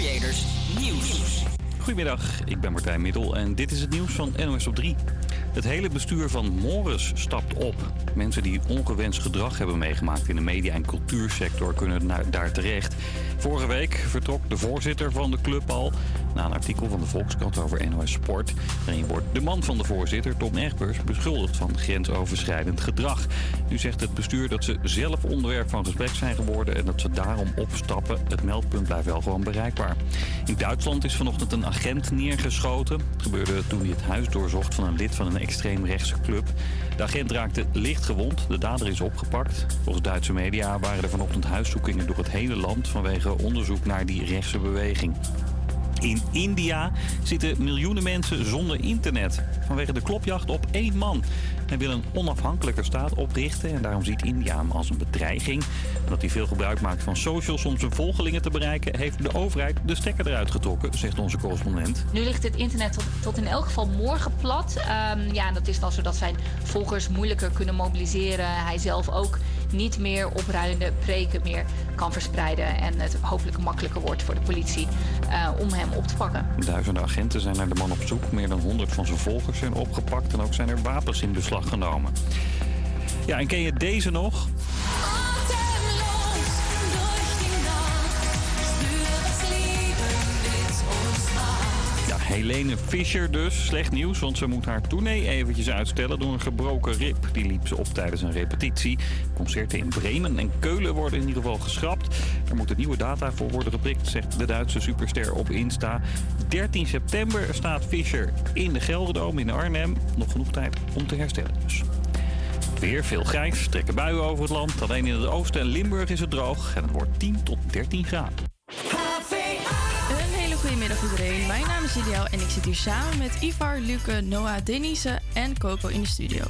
Creators. Goedemiddag, ik ben Martijn Middel en dit is het nieuws van NOS op 3. Het hele bestuur van Morris stapt op. Mensen die ongewenst gedrag hebben meegemaakt in de media- en cultuursector kunnen daar terecht. Vorige week vertrok de voorzitter van de club al na een artikel van de Volkskrant over NOS Sport. Daarin wordt de man van de voorzitter, Tom Egbers, beschuldigd van grensoverschrijdend gedrag. Nu zegt het bestuur dat ze zelf onderwerp van gesprek zijn geworden en dat ze daarom opstappen. Het meldpunt blijft wel gewoon bereikbaar. In Duitsland is vanochtend een agent neergeschoten. Gebeurde toen hij het huis doorzocht van een lid van een extreemrechtse club. De agent raakte licht gewond. De dader is opgepakt. Volgens Duitse media waren er vanochtend huiszoekingen door het hele land vanwege onderzoek naar die rechtse beweging. In India zitten miljoenen mensen zonder internet. Vanwege de klopjacht op één man. Hij wil een onafhankelijke staat oprichten en daarom ziet India hem als een bedreiging. Omdat hij veel gebruik maakt van socials om zijn volgelingen te bereiken, heeft de overheid de stekker eruit getrokken, zegt onze correspondent. Nu ligt het internet tot, in elk geval morgen plat. Um, ja, dat is dan zodat zijn volgers moeilijker kunnen mobiliseren. Hij zelf ook niet meer opruimende preken meer kan verspreiden. En het hopelijk makkelijker wordt voor de politie uh, om hem op te pakken. Duizenden agenten zijn naar de man op zoek. Meer dan 100 van zijn volgers zijn opgepakt en ook zijn er wapens in beslag genomen. Ja, en ken je deze nog? Helene Fischer dus. Slecht nieuws, want ze moet haar tournee eventjes uitstellen door een gebroken rib. Die liep ze op tijdens een repetitie. Concerten in Bremen en Keulen worden in ieder geval geschrapt. Er moeten nieuwe data voor worden geprikt, zegt de Duitse superster op Insta. 13 september staat Fischer in de Gelderdoom in Arnhem. Nog genoeg tijd om te herstellen dus. Weer veel grijs, trekken buien over het land. Alleen in het oosten en Limburg is het droog en het wordt 10 tot 13 graden. Goedemiddag iedereen, mijn naam is Ideaal en ik zit hier samen met Ivar, Luke, Noah, Denise en Coco in de studio.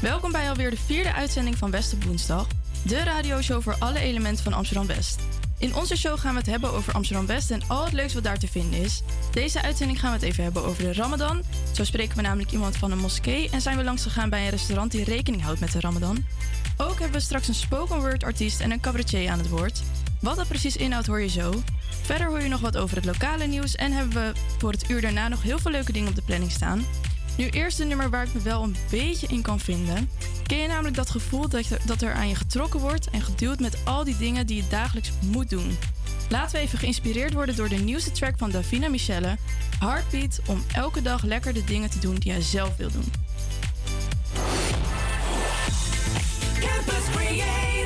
Welkom bij alweer de vierde uitzending van Beste Woensdag, de radioshow voor alle elementen van Amsterdam West. In onze show gaan we het hebben over Amsterdam West en al het leuks wat daar te vinden is. Deze uitzending gaan we het even hebben over de Ramadan. Zo spreken we namelijk iemand van een moskee en zijn we langs gegaan bij een restaurant die rekening houdt met de Ramadan. Ook hebben we straks een spoken word artiest en een cabaretier aan het woord. Wat dat precies inhoudt hoor je zo. Verder hoor je nog wat over het lokale nieuws en hebben we voor het uur daarna nog heel veel leuke dingen op de planning staan. Nu eerst een nummer waar ik me wel een beetje in kan vinden. Ken je namelijk dat gevoel dat, dat er aan je getrokken wordt en geduwd met al die dingen die je dagelijks moet doen? Laten we even geïnspireerd worden door de nieuwste track van Davina Michelle, Heartbeat, om elke dag lekker de dingen te doen die jij zelf wil doen. Campus tiptoed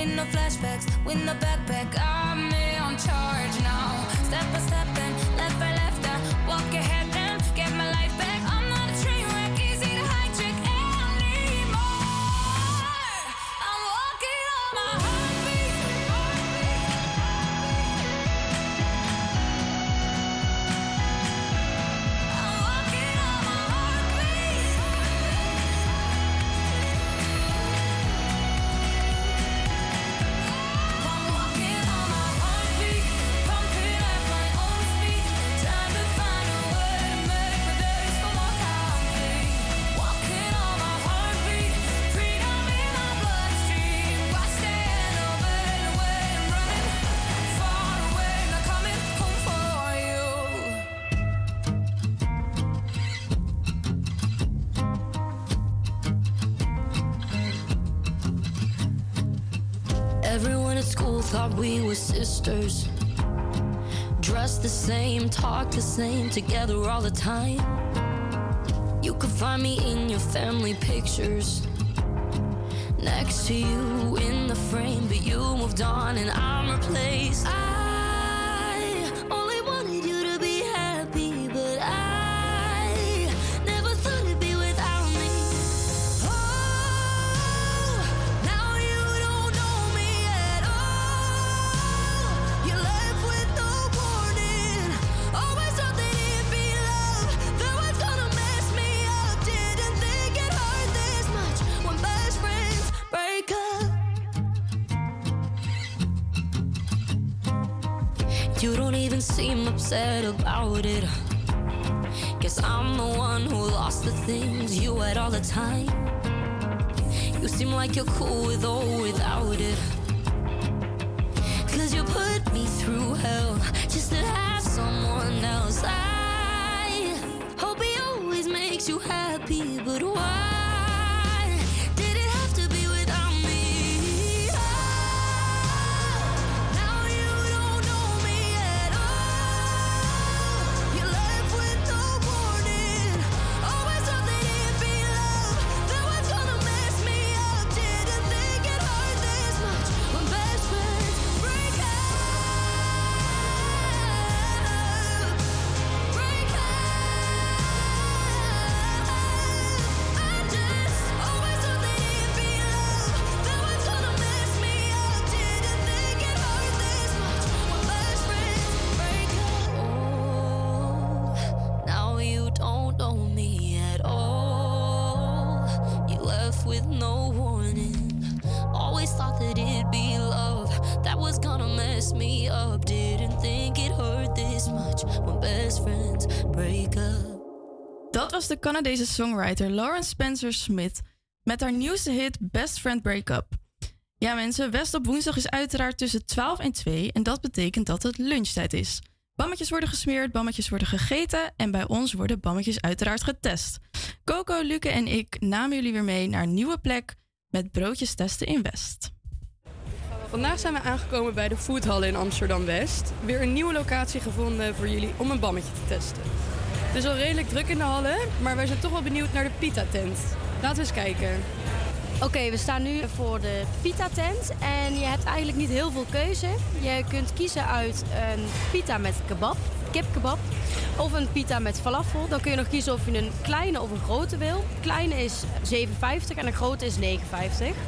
with no flashbacks, with no backpack. I'm were sisters. Dressed the same, talk the same, together all the time. You could find me in your family pictures. Next to you like you're cool with or without it. Cause you put me through hell just to have someone else. I hope he always makes you happy, but Canadese songwriter Lauren Spencer Smith met haar nieuwste hit Best Friend Breakup. Ja mensen, West op woensdag is uiteraard tussen 12 en 2 en dat betekent dat het lunchtijd is. Bammetjes worden gesmeerd, bammetjes worden gegeten en bij ons worden bammetjes uiteraard getest. Coco, Luke en ik namen jullie weer mee naar een nieuwe plek met broodjes testen in West. Vandaag zijn we aangekomen bij de Foodhall in Amsterdam-West. Weer een nieuwe locatie gevonden voor jullie om een bammetje te testen. Het is al redelijk druk in de hallen, maar wij zijn toch wel benieuwd naar de pita-tent. Laten we eens kijken. Oké, we staan nu voor de pita tent en je hebt eigenlijk niet heel veel keuze. Je kunt kiezen uit een pita met kebab, kipkebab, of een pita met falafel. Dan kun je nog kiezen of je een kleine of een grote wil. Kleine is 7,50 en de grote is 9,50.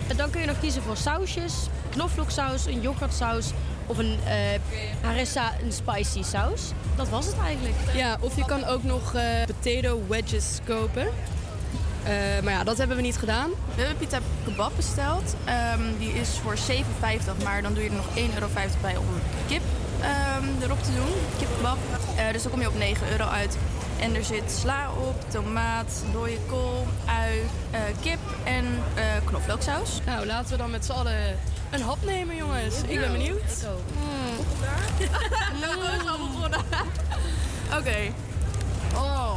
En dan kun je nog kiezen voor sausjes, knoflooksaus, een yoghurtsaus of een eh harissa, een spicy saus. Dat was het eigenlijk. Ja, of je kan ook nog eh, potato wedges kopen. Eh, maar ja, dat hebben we niet gedaan. We hebben pita kebab besteld. Ehm, die is voor 7,50, maar dan doe je er nog 1,50 euro bij om kip ehm, erop te doen. Kipkebab. Eh, dus dan kom je op 9 euro uit. En er zit sla op, tomaat, dode kool, ui, eh, kip en knoflooksaus. Nou, laten we dan met z'n allen een hap nemen, jongens. Ik ben benieuwd. Nou, we zijn al begonnen. Oké. Oh.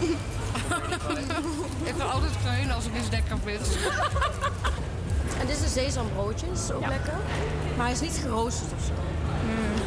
Ik ga altijd kruinen als ik iets lekker vind. En dit is een is ook lekker. Maar hij is niet geroosterd of zo.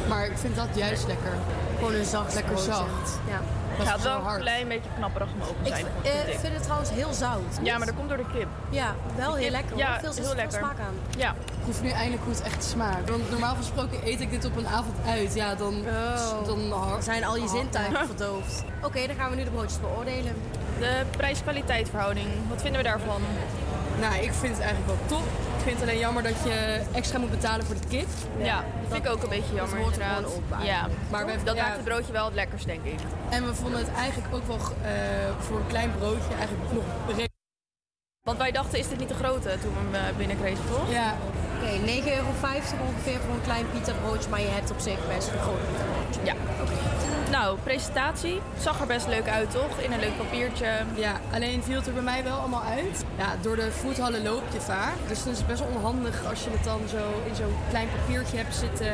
Maar ik vind dat juist lekker. Gewoon een zacht Lekker broodje. zacht. Ja. Het zo wel een klein beetje knapperig mogen Ik zijn. v- eh, vind het trouwens heel zout. Ja, maar dat komt door de kip. Ja, wel heel lekker. Ja, hoor. Veel, heel veel lekker. smaak aan. Ja. Ik nu eindelijk het echt smaakt. Want normaal gesproken eet ik dit op een avond uit. Ja, dan, Oh. dan Zijn al je har- zintuigen verdoofd. Oké, dan gaan we nu de broodjes beoordelen. De prijs-kwaliteit verhouding, wat vinden we daarvan? Nou, ik vind het eigenlijk wel top. Ik vind het alleen jammer dat je extra moet betalen voor de kip. Ja, dat vind ik ook een beetje jammer hoort er inderdaad. gewoon op ja. Maar we hebben- dat ja. maakt het broodje wel het lekkerst, denk ik. En we vonden het eigenlijk ook wel eh, voor een klein broodje eigenlijk nog redelijk. Want wij dachten, is dit niet de grote toen we hem eh, binnenkregen, toch? Ja, Oké, 9,50 euro ongeveer voor een klein pita broodje, maar je hebt op zich best een groot pita broodje. Ja. Nou, presentatie. Zag er best leuk uit, toch? In een leuk papiertje. ja, alleen viel het er bij mij wel allemaal uit. Ja, door de voethallen loop je vaak. Dus dan is het best wel onhandig als je het dan zo in zo'n klein papiertje hebt zitten.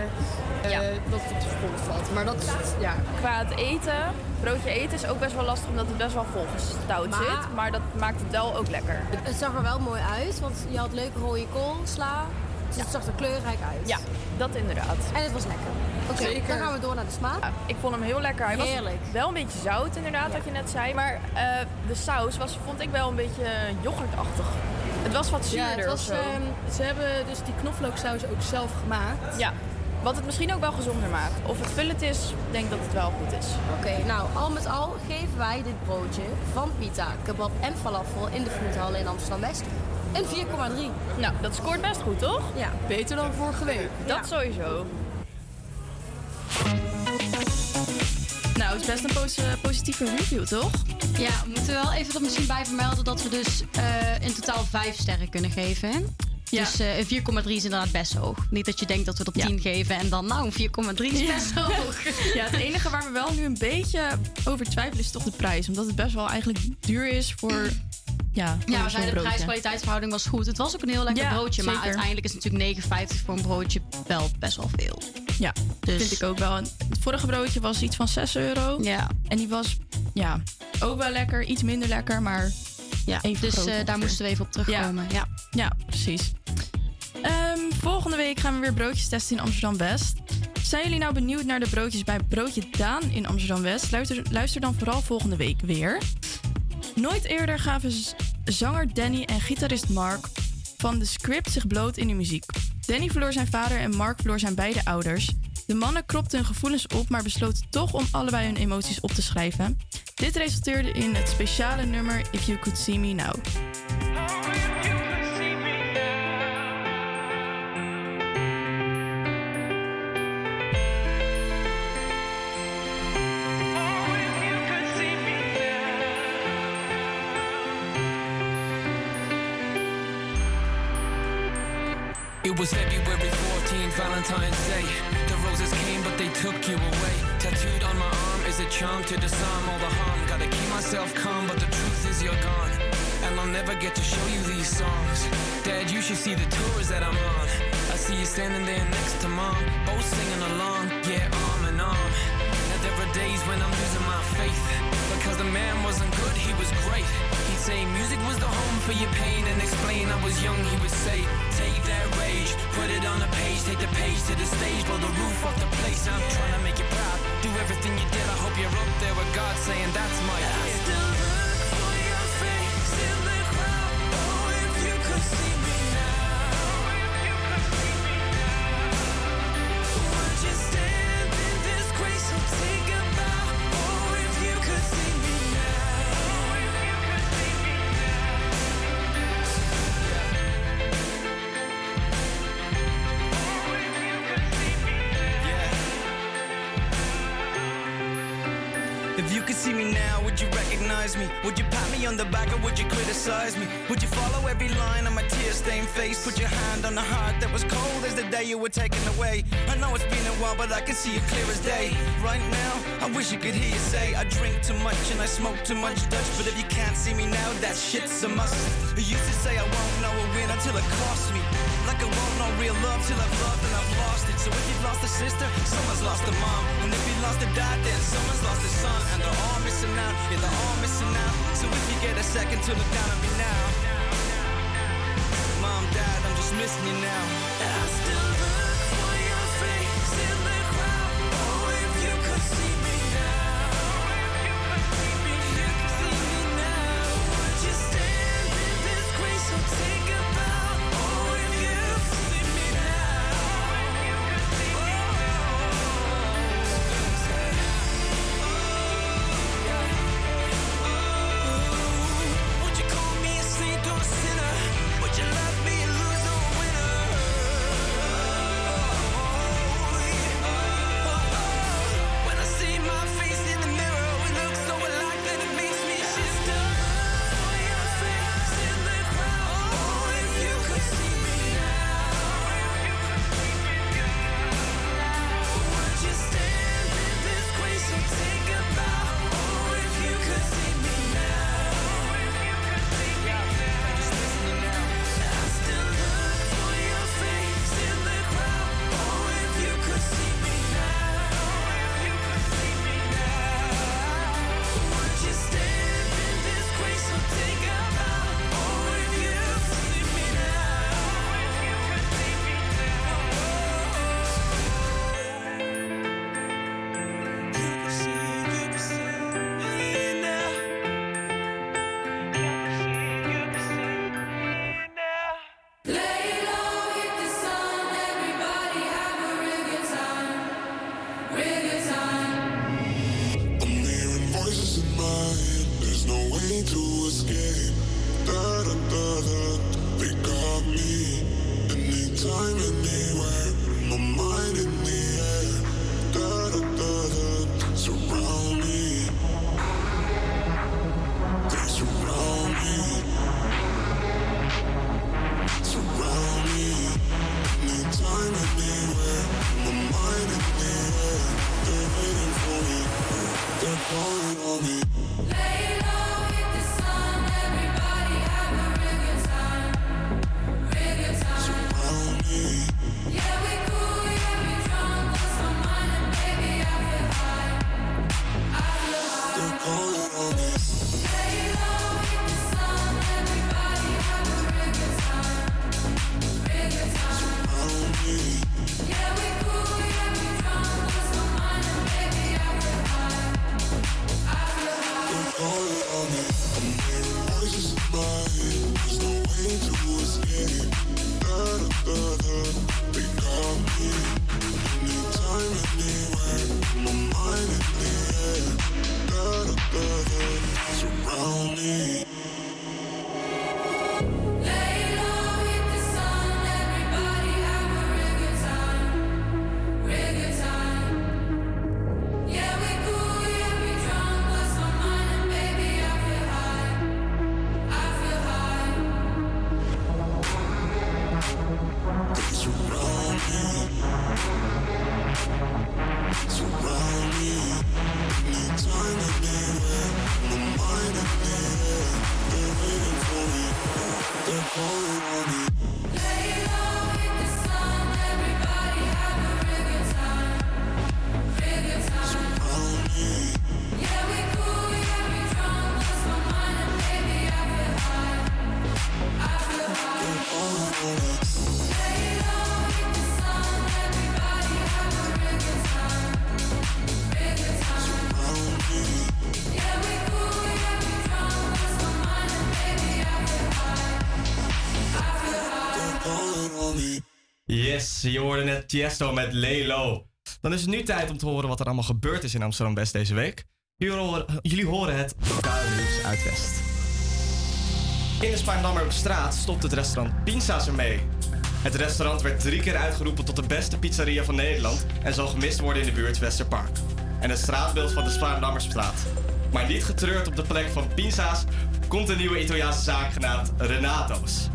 eh, Ja. Dat het op de grond valt. Maar dat is, ja, Qua het eten, broodje eten is ook best wel lastig omdat het best wel volgestouwd Maar- zit. Maar dat maakt het wel ook lekker. Het zag er wel mooi uit, want je had leuke rode kool, sla. Dus het zag er kleurrijk uit. Ja, dat inderdaad. En het was lekker. Oké, dan gaan we door naar de smaak. Ja, ik vond hem heel lekker. Hij Heerlijk. was wel een beetje zout inderdaad, wat je net zei. Maar eh, de saus was, vond ik wel een beetje yoghurtachtig. Het was wat ja zuurder het of was, zo. ehm, ze hebben dus die knoflooksaus ook zelf gemaakt. Ja, wat het misschien ook wel gezonder maakt. Of het vullend is, ik denk dat het wel goed is. Oké, nou, al met al geven wij dit broodje van pita, kebab en falafel in de Foodhal in Amsterdam-West een 4,3. Nou, dat scoort best goed, toch? Ja. Beter dan vorige week. Dat Ja. sowieso. Nou, het is best een pos- positieve review, toch? Ja, we moeten wel even er misschien bij vermelden dat we dus eh, in totaal vijf sterren kunnen geven. Ja. Dus eh, een 4,3 is inderdaad best hoog. Niet dat je denkt dat we het op Ja. 10 geven en dan nou een 4,3 is best hoog. Ja, het enige waar we wel nu een beetje over twijfelen is toch de prijs. Omdat het best wel eigenlijk duur is voor... Ja, Ja, we zeiden de prijs-kwaliteitsverhouding was goed. Het was ook een heel lekker Ja, broodje, maar zeker. uiteindelijk is natuurlijk 9,50 voor een broodje wel best wel veel. Ja, Dus vind ik ook wel. Het vorige broodje was iets van 6 euro. ja, En die was, ja, ook wel lekker. Iets minder lekker, maar ja. Even dus eh, daar moesten we even op terugkomen. Ja. ja, precies. Ehm, volgende week gaan we weer broodjes testen in Amsterdam-West. Zijn jullie nou benieuwd naar de broodjes bij Broodje Daan in Amsterdam-West? Luister, luister dan vooral volgende week weer. Nooit eerder gaven zanger Danny en gitarist Mark van de script zich bloot in de muziek. Danny verloor zijn vader en Mark verloor zijn beide ouders. De mannen kropten hun gevoelens op, maar besloten toch om allebei hun emoties op te schrijven. Dit resulteerde in het speciale nummer If You Could See Me Now. Was February 14th, Valentine's Day. The roses came, but they took you away. Tattooed on my arm is a charm to disarm all the harm. Gotta keep myself calm, but the truth is you're gone. And I'll never get to show you these songs. Dad, you should see the tours that I'm on. I see you standing there next to mom, both singing along, yeah, arm in arm. Now there are days when I'm losing my faith. Because the man wasn't good, he was great. Say music was the home for your pain and explain I was young, he would say, take that rage, put it on a page, take the page to the stage, blow the roof off the place. I'm trying to make you proud. Do everything you did, I hope you're up there with God saying that's my kid. Recognize me? Would you pat me on the back or would you criticize me? Would you follow every line on my tear-stained face? Put your hand on the heart that was cold as the day you were taken away. I know it's been a while, but I can see it clear as day. Right now, I wish you could hear you say I drink too much and I smoke too much Dutch. But if you can't see me now, that shit's a must. You used to say I won't know a win until it costs me. Like I won't know real love till I've loved and I've lost it. So lost a sister, someone's lost a mom. And if you lost a dad, then someone's lost a son. And they're all missing out, yeah, they're all missing out. So if you get a second to look down at me now. Mom, dad, I'm just missing you now. And I still Je hoorde net Tiesto met Lelo. Dan is het nu tijd om te horen wat er allemaal gebeurd is in Amsterdam-West deze week. Jullie horen, het lokale nieuws uit West. In de Spaandammerstraat stopt het restaurant Pinsa's ermee. Het restaurant werd drie keer uitgeroepen tot de beste pizzeria van Nederland en zal gemist worden in de buurt Westerpark. En het straatbeeld van de Spaandammerstraat. Maar niet getreurd op de plek van Pinsa's komt een nieuwe Italiaanse zaak genaamd Renato's.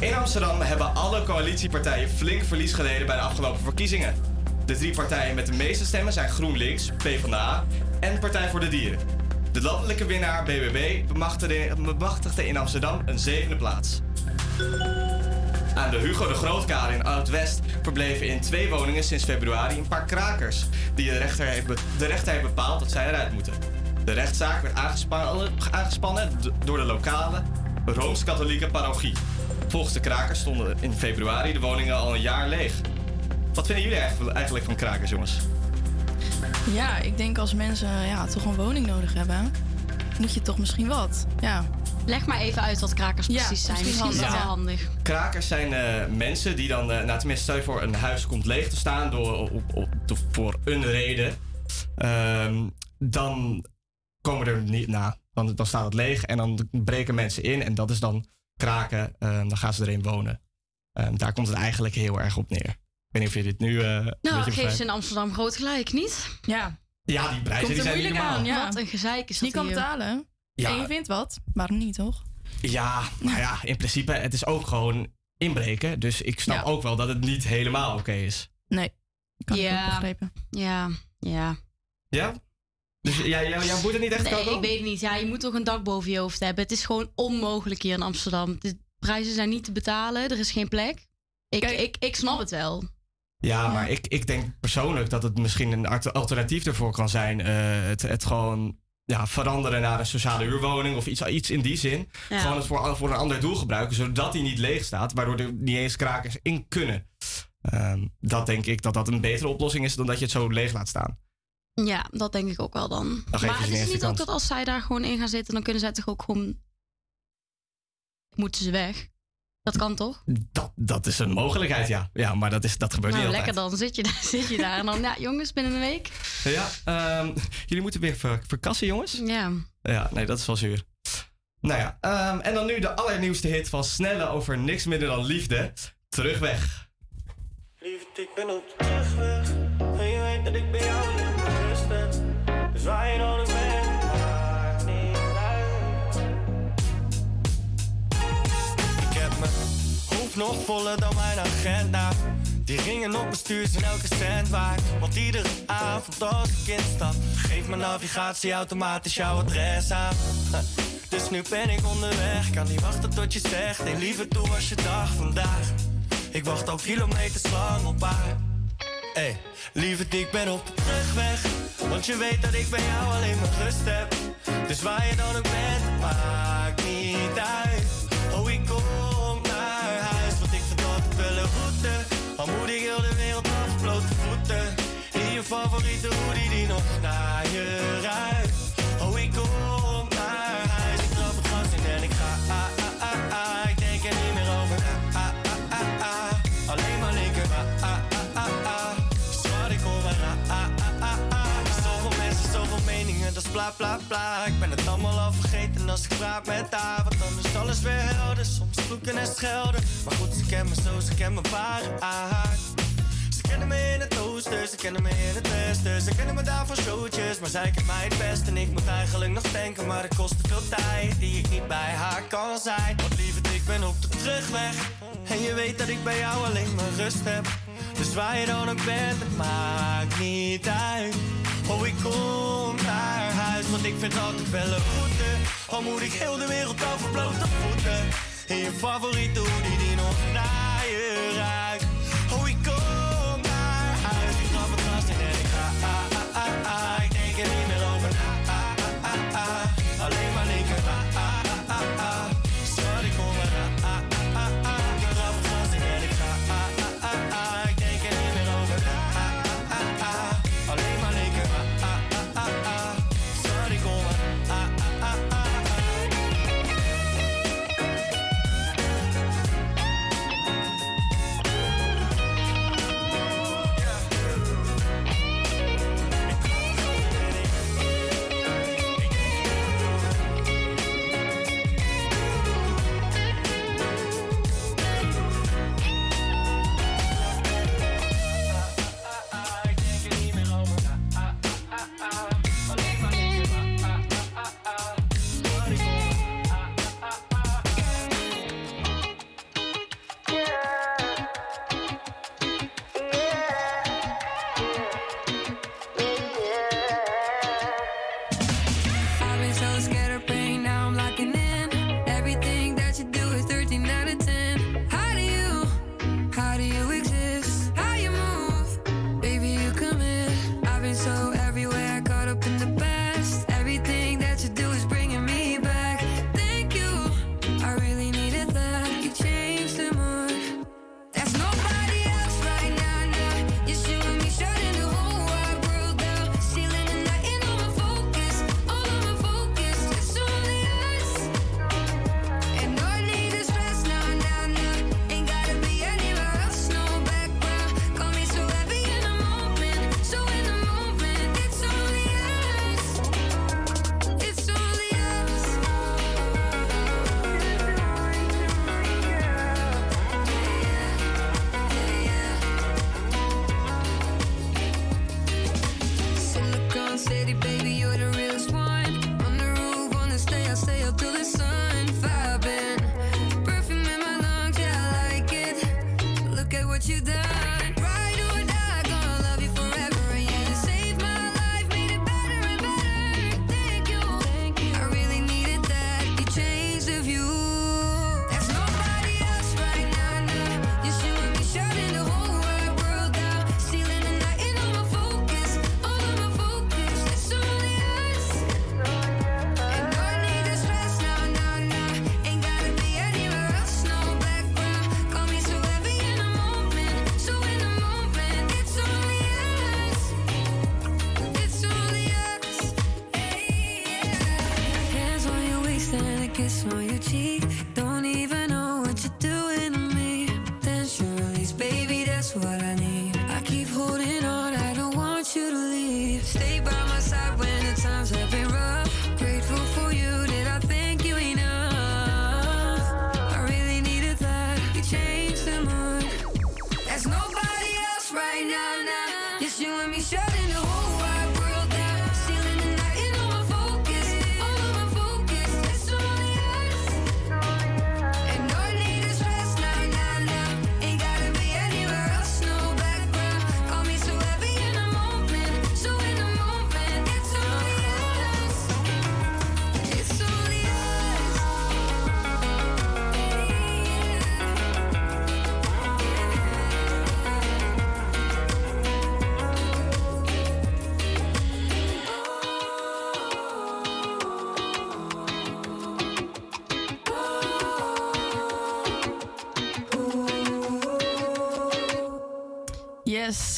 In Amsterdam hebben alle coalitiepartijen flink verlies geleden bij de afgelopen verkiezingen. De drie partijen met de meeste stemmen zijn GroenLinks, PvdA en Partij voor de Dieren. De landelijke winnaar BBB bemachtigde, in Amsterdam een zevende plaats. Aan de Hugo de Grootkade in Oud-West verbleven in twee woningen sinds februari een paar krakers die de rechter heeft, de rechter heeft bepaald dat zij eruit moeten. De rechtszaak werd aangespannen, aangespannen door de lokale Rooms-Katholieke parochie. Volgens de krakers stonden in februari de woningen al een jaar leeg. Wat vinden jullie eigenlijk- van krakers, jongens? Ja, ik denk als mensen ja, toch een woning nodig hebben, moet je toch misschien wat. Ja. Leg maar even uit wat krakers Ja, precies zijn. misschien Misschien is dat wel handig. Krakers zijn eh, mensen die dan, eh nou tenminste, stel je voor een huis komt leeg te staan door, op, op, op- voor een reden. Ehm, dan komen er niet, nou, dan, dan staat het leeg en dan breken mensen in en dat is dan kraken. Ehm, dan gaan ze erin wonen. Ehm, daar komt het eigenlijk heel erg op neer. Ik weet niet of je dit nu eh Nou, beetje geef begrijpt. ze in Amsterdam groot gelijk, niet? Ja. Ja, die prijzen die zijn niet normaal. ja. Wat een gezeik is Die dat kan hier. betalen. Ja. En je vindt wat. Waarom niet, toch? Ja, maar ja, in principe, het is ook gewoon inbreken. Dus ik snap ook wel dat het niet helemaal oké is. Nee. Kan ik ook begrijpen. ja, ja. Ja? Dus jou boeit het niet echt, Nee, ik weet het niet. Ja, je moet toch een dak boven je hoofd hebben. Het is gewoon onmogelijk hier in Amsterdam. De prijzen zijn niet te betalen. Er is geen plek. Ik, ik, ik snap het wel. Ja, maar ik, ik denk persoonlijk dat het misschien een alternatief ervoor kan zijn. eh, het, het gewoon ja, veranderen naar een sociale huurwoning of iets, iets in die zin. Ja. Gewoon het voor, voor een ander doel gebruiken, zodat die niet leeg staat. Waardoor er niet eens krakers in kunnen. Ehm, dat denk ik dat dat een betere oplossing is dan dat je het zo leeg laat staan. Ja, dat denk ik ook wel dan. maar het een is niet ook dat als zij daar gewoon in gaan zitten, dan kunnen zij toch ook gewoon. Moeten ze weg? Dat kan toch? Dat, dat is een mogelijkheid, ja. Ja, maar dat, is, dat gebeurt Nou, niet lekker altijd. dan. Zit je, daar, zit je daar. En dan, ja, jongens, binnen een week. Ja, ehm, jullie moeten weer ver, verkassen, jongens. Ja. Ja, nee, dat is wel zuur. Nou ja, ehm, en dan nu de allernieuwste hit van Snelle over niks minder dan liefde. Terugweg. Liefde, ik ben op de terugweg. En je weet dat ik bij jou. Niet. Ik heb mijn hoofd nog voller dan mijn agenda. Die ringen op mijn stuur zijn elke cent waard. Want iedere avond als ik instap, geeft mijn navigatie automatisch jouw adres aan. Dus nu ben ik onderweg, kan niet wachten tot je zegt. Hey, liever toe was je dag vandaag. Ik wacht al kilometers lang op haar. Hey, lieverd, ik ben op de terugweg. Want je weet dat ik bij jou alleen maar rust heb. Dus waar je dan ook bent, maakt niet uit. Oh, ik kom naar huis, want ik altijd wel een route. Al moet ik heel de wereld af, blote voeten. In je favoriete hoodie die nog naar je ruikt. Bla bla. Ik ben het allemaal al vergeten als ik praat met haar. Want dan is alles weer helder. Soms vloeken en schelden. Maar goed, ze kennen me zo, ze kennen me waar. Ze kennen me in het oosten, ze kennen me in het westen. Ze kennen me daar van showtjes, maar zij kent mij het best. En ik moet eigenlijk nog denken, maar het kost te veel tijd die ik niet bij haar kan zijn. Want lieverd, ik ben op de terugweg. En je weet dat ik bij jou alleen maar rust heb. Dus waar je dan ook bent, het maakt niet uit. Oh, ik kom ik vind altijd wel een route. Al moet ik heel de wereld over blote voeten. In je favoriete hoodie die nog naar je ruikt.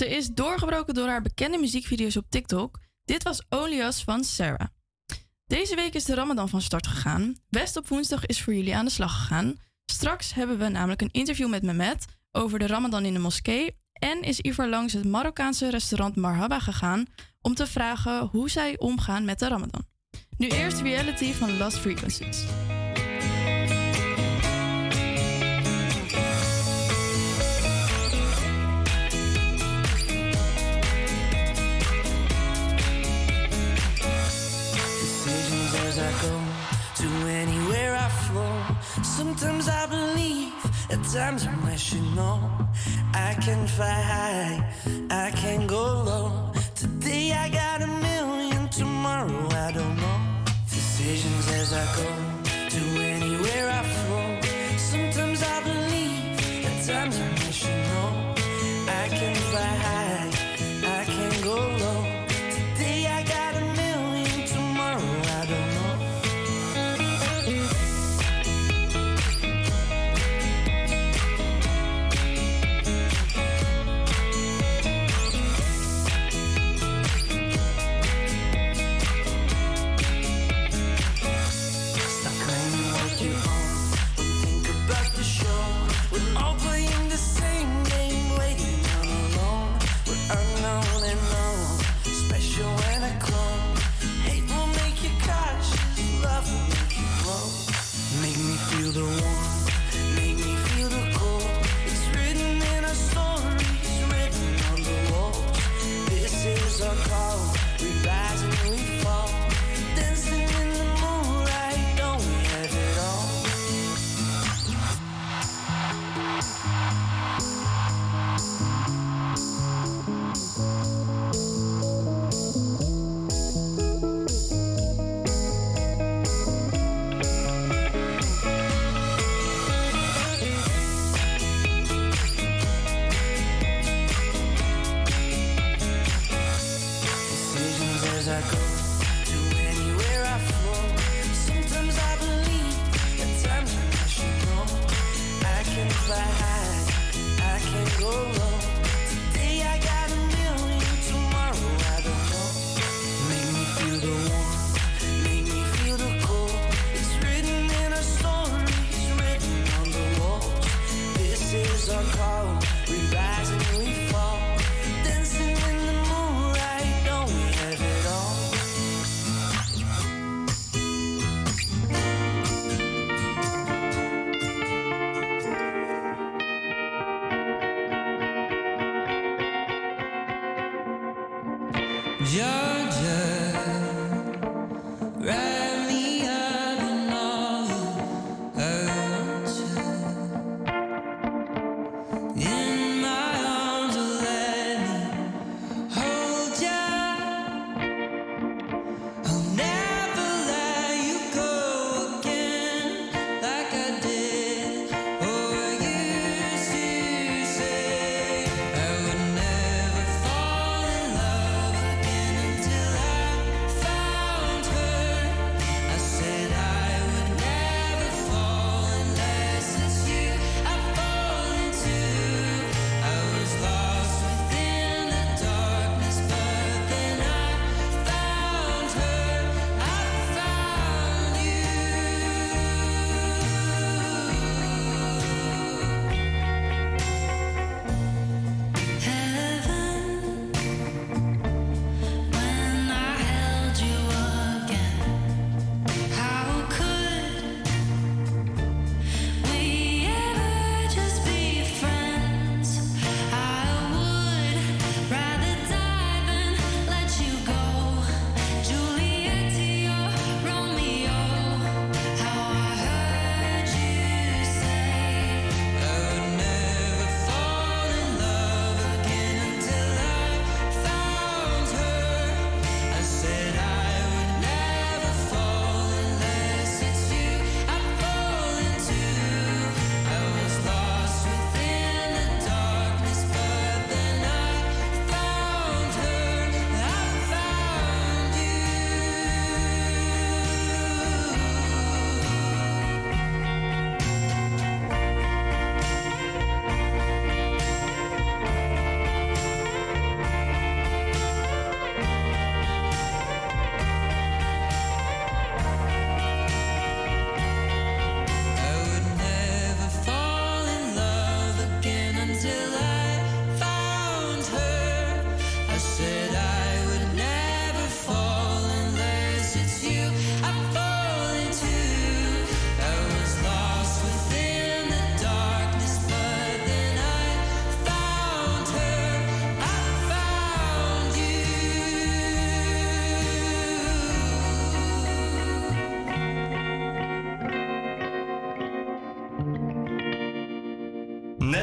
Ze is doorgebroken door haar bekende muziekvideo's op TikTok. Dit was Only van Sarah. Deze week is de Ramadan van start gegaan. West op woensdag is voor jullie aan de slag gegaan. Straks hebben we namelijk een interview met Mehmet over de Ramadan in de moskee. En is Ivar langs het Marokkaanse restaurant Marhaba gegaan om te vragen hoe zij omgaan met de Ramadan. Nu eerst reality van Last Frequencies. Sometimes I believe, at times I'm rational. I can fly high, I can go low. Today I got a million, tomorrow I don't know. Decisions as I go, to anywhere I flow. Sometimes I believe, at times I'm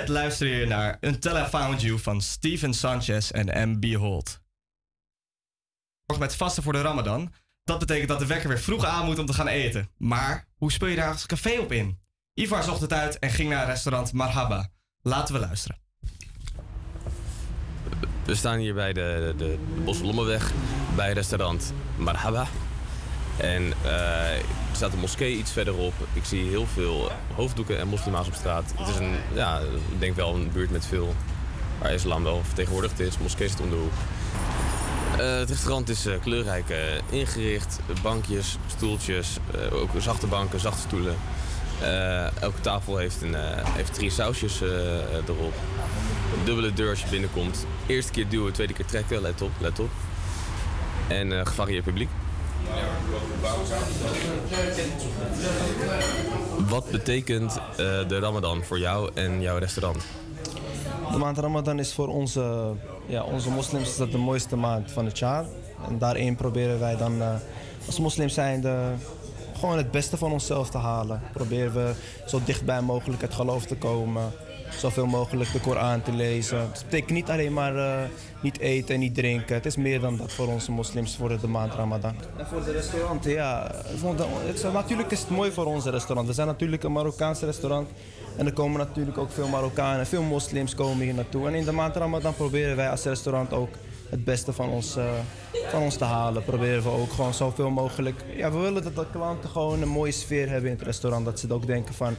luister je naar Until I Found You van Steven Sanchez en M.B. Holt. Met vasten voor de Ramadan. Dat betekent dat de wekker weer vroeg aan moet om te gaan eten. Maar hoe speel je daar als café op in? Ivar zocht het uit en ging naar restaurant Marhaba. Laten we luisteren. We staan hier bij de, de, de Boslommeweg bij restaurant Marhaba. En eh, er staat een moskee iets verderop. Ik zie heel veel hoofddoeken en moslima's op straat. Het is een, ja, ik denk wel een buurt met veel, waar islam wel vertegenwoordigd is. Moskee zit om de hoek. Eh, het restaurant is eh, kleurrijk ingericht. Bankjes, stoeltjes, ook zachte banken, zachte stoelen. Elke tafel heeft, een, heeft drie sausjes erop. Een dubbele deur als je binnenkomt. Eerste keer duwen, tweede keer trekken. Let op, let op. En gevarieerd publiek. Wat betekent eh, de Ramadan voor jou en jouw restaurant? De maand Ramadan is voor onze, ja, onze moslims dat de mooiste maand van het jaar. En daarin proberen wij dan eh, als moslims zijnde gewoon het beste van onszelf te halen. Proberen we zo dichtbij mogelijk het geloof te komen. Zoveel mogelijk de Koran te lezen. Het betekent niet alleen maar eh, niet eten en niet drinken. Het is meer dan dat voor onze moslims voor de maand Ramadan. En voor de restauranten, ja. de- het is, natuurlijk is het mooi voor onze restaurant. We zijn natuurlijk een Marokkaans restaurant. En er komen natuurlijk ook veel Marokkanen, veel moslims komen hier naartoe. En in de maand Ramadan proberen wij als restaurant ook het beste van ons, eh, van ons te halen. Proberen we ook gewoon zoveel mogelijk... Ja, we willen dat de klanten gewoon een mooie sfeer hebben in het restaurant. Dat ze ook denken van...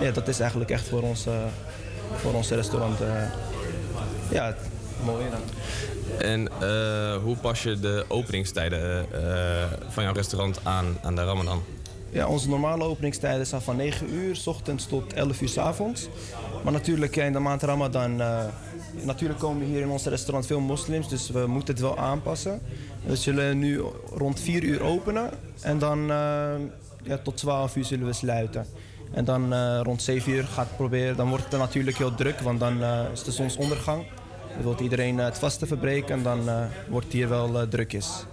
Ja, dat is eigenlijk echt voor ons, eh, voor ons restaurant... eh, ja, het mooie dan. En eh, hoe pas je de openingstijden van jouw restaurant aan aan de Ramadan? Ja, onze normale openingstijden zijn van 9 uur s ochtends tot 11 uur s avonds. Maar natuurlijk in de maand Ramadan, natuurlijk komen hier in ons restaurant veel moslims, dus we moeten het wel aanpassen. We zullen nu rond 4 uur openen en dan ja, tot 12 uur zullen we sluiten. En dan eh, rond 7 uur gaat proberen, dan wordt het natuurlijk heel druk, want dan eh, is de zonsondergang. Dan wil iedereen eh, het vasten verbreken en dan wordt het hier wel eh, drukjes.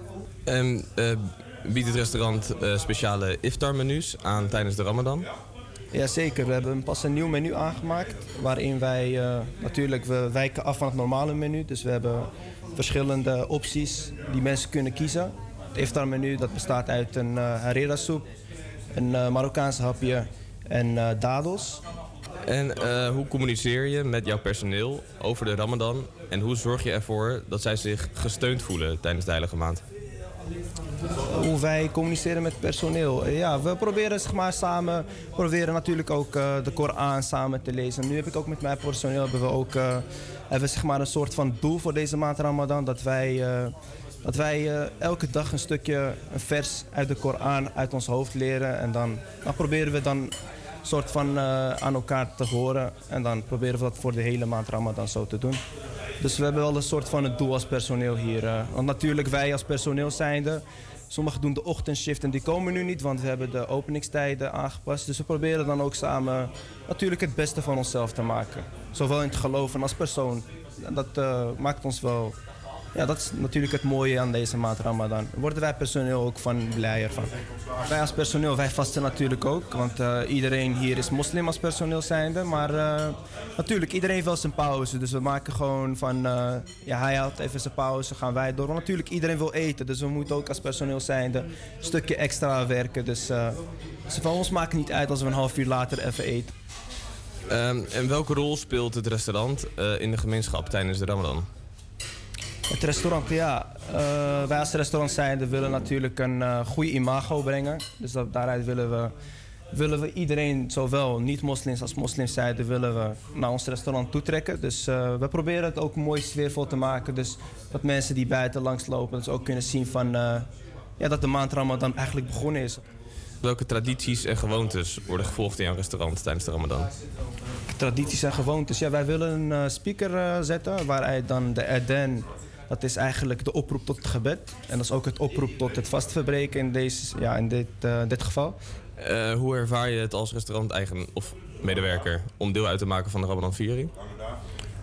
En biedt het restaurant speciale iftar-menus aan tijdens de Ramadan? Jazeker, we hebben pas een nieuw menu aangemaakt. Waarin wij natuurlijk, we wijken af van het normale menu. Dus we hebben verschillende opties die mensen kunnen kiezen. Het iftar menu dat bestaat uit een uh, harira soep, een eh, Marokkaanse hapje en eh, dadels. En eh, hoe communiceer je met jouw personeel over de Ramadan? En hoe zorg je ervoor dat zij zich gesteund voelen tijdens de heilige maand? Hoe wij communiceren met personeel. Eh, Ja, we proberen zeg maar, samen, proberen natuurlijk ook eh, de Koran samen te lezen. Nu heb ik ook met mijn personeel hebben we ook hebben zeg maar, een soort van doel voor deze maand Ramadan. Dat wij, dat wij eh, elke dag een stukje, een vers uit de Koran uit ons hoofd leren. En dan, dan proberen we dan soort van eh, aan elkaar te horen. En dan proberen we dat voor de hele maand Ramadan zo te doen. Dus we hebben wel een soort van het doel als personeel hier. eh. want natuurlijk wij als personeel zijnde, sommigen doen de ochtendshift en die komen nu niet, want we hebben de openingstijden aangepast. Dus we proberen dan ook samen natuurlijk het beste van onszelf te maken. Zowel in het geloof en als persoon. En dat maakt ons wel... Ja, dat is natuurlijk het mooie aan deze maand Ramadan. Worden wij personeel ook van blijer van. Wij als personeel, wij vasten natuurlijk ook. Want eh, iedereen hier is moslim als personeel zijnde. Maar eh, natuurlijk, iedereen wel zijn pauze. Dus we maken gewoon van... eh, ja, hij haalt even zijn pauze, gaan wij door. Want natuurlijk, iedereen wil eten. Dus we moeten ook als personeel zijnde een stukje extra werken. Dus, van ons maakt het niet uit als we een half uur later even eten. Ehm, en welke rol speelt het restaurant in de gemeenschap tijdens de Ramadan? Het restaurant, ja. eh, wij als restaurant zijnde willen natuurlijk een uh, goede imago brengen. Dus dat, daaruit willen we, willen we iedereen, zowel niet-moslims als moslims zijde, willen we naar ons restaurant toetrekken. Dus uh, we proberen het ook mooi sfeervol te maken. Dus dat mensen die buiten langslopen dus ook kunnen zien van, ja, dat de maand Ramadan eigenlijk begonnen is. Welke tradities en gewoontes worden gevolgd in jouw restaurant tijdens de Ramadan? Tradities en gewoontes. Ja, wij willen een speaker zetten waaruit dan de Eden, dat is eigenlijk de oproep tot het gebed. En dat is ook het oproep tot het vastverbreken in, deze, ja, in dit, uh, dit geval. Uh, hoe ervaar je het als restaurant-eigen of medewerker om deel uit te maken van de Ramadan-viering?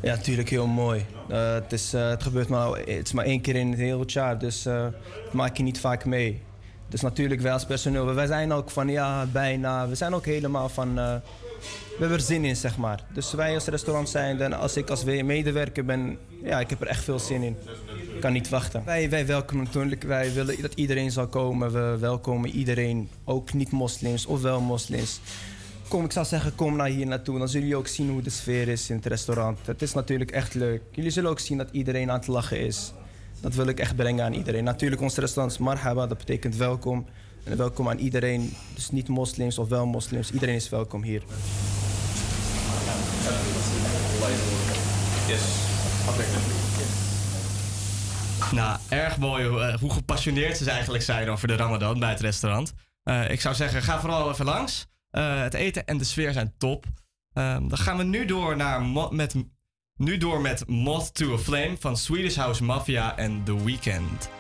Ja, natuurlijk heel mooi. Uh, het, is, het gebeurt maar, het is maar één keer in het hele jaar, dus dat maak je niet vaak mee. Dus natuurlijk wij als personeel, wij zijn ook van ja, bijna, we zijn ook helemaal van, we hebben er zin in, zeg maar. Dus wij als restaurant zijn en als ik als we- medewerker ben, ja, ik heb er echt veel zin in. Ik kan niet wachten. Wij, wij welkomen natuurlijk, wij willen dat iedereen zal komen. We welkomen iedereen, ook niet-moslims of wel moslims. Kom, ik zou zeggen, kom naar hier naartoe. Dan zullen jullie ook zien hoe de sfeer is in het restaurant. Het is natuurlijk echt leuk. Jullie zullen ook zien dat iedereen aan het lachen is. Dat wil ik echt brengen aan iedereen. Natuurlijk, ons restaurant is marhaba, dat betekent welkom. En welkom aan iedereen, dus niet moslims of wel moslims. Iedereen is welkom hier. Yes. Nou, erg mooi hoe, eh, hoe gepassioneerd ze eigenlijk zijn over de Ramadan bij het restaurant. Eh, ik zou zeggen, ga vooral even langs. Eh, het eten en de sfeer zijn top. Ehm, dan gaan we nu door, naar met, nu door met Moth to a Flame van Swedish House Mafia en The Weeknd.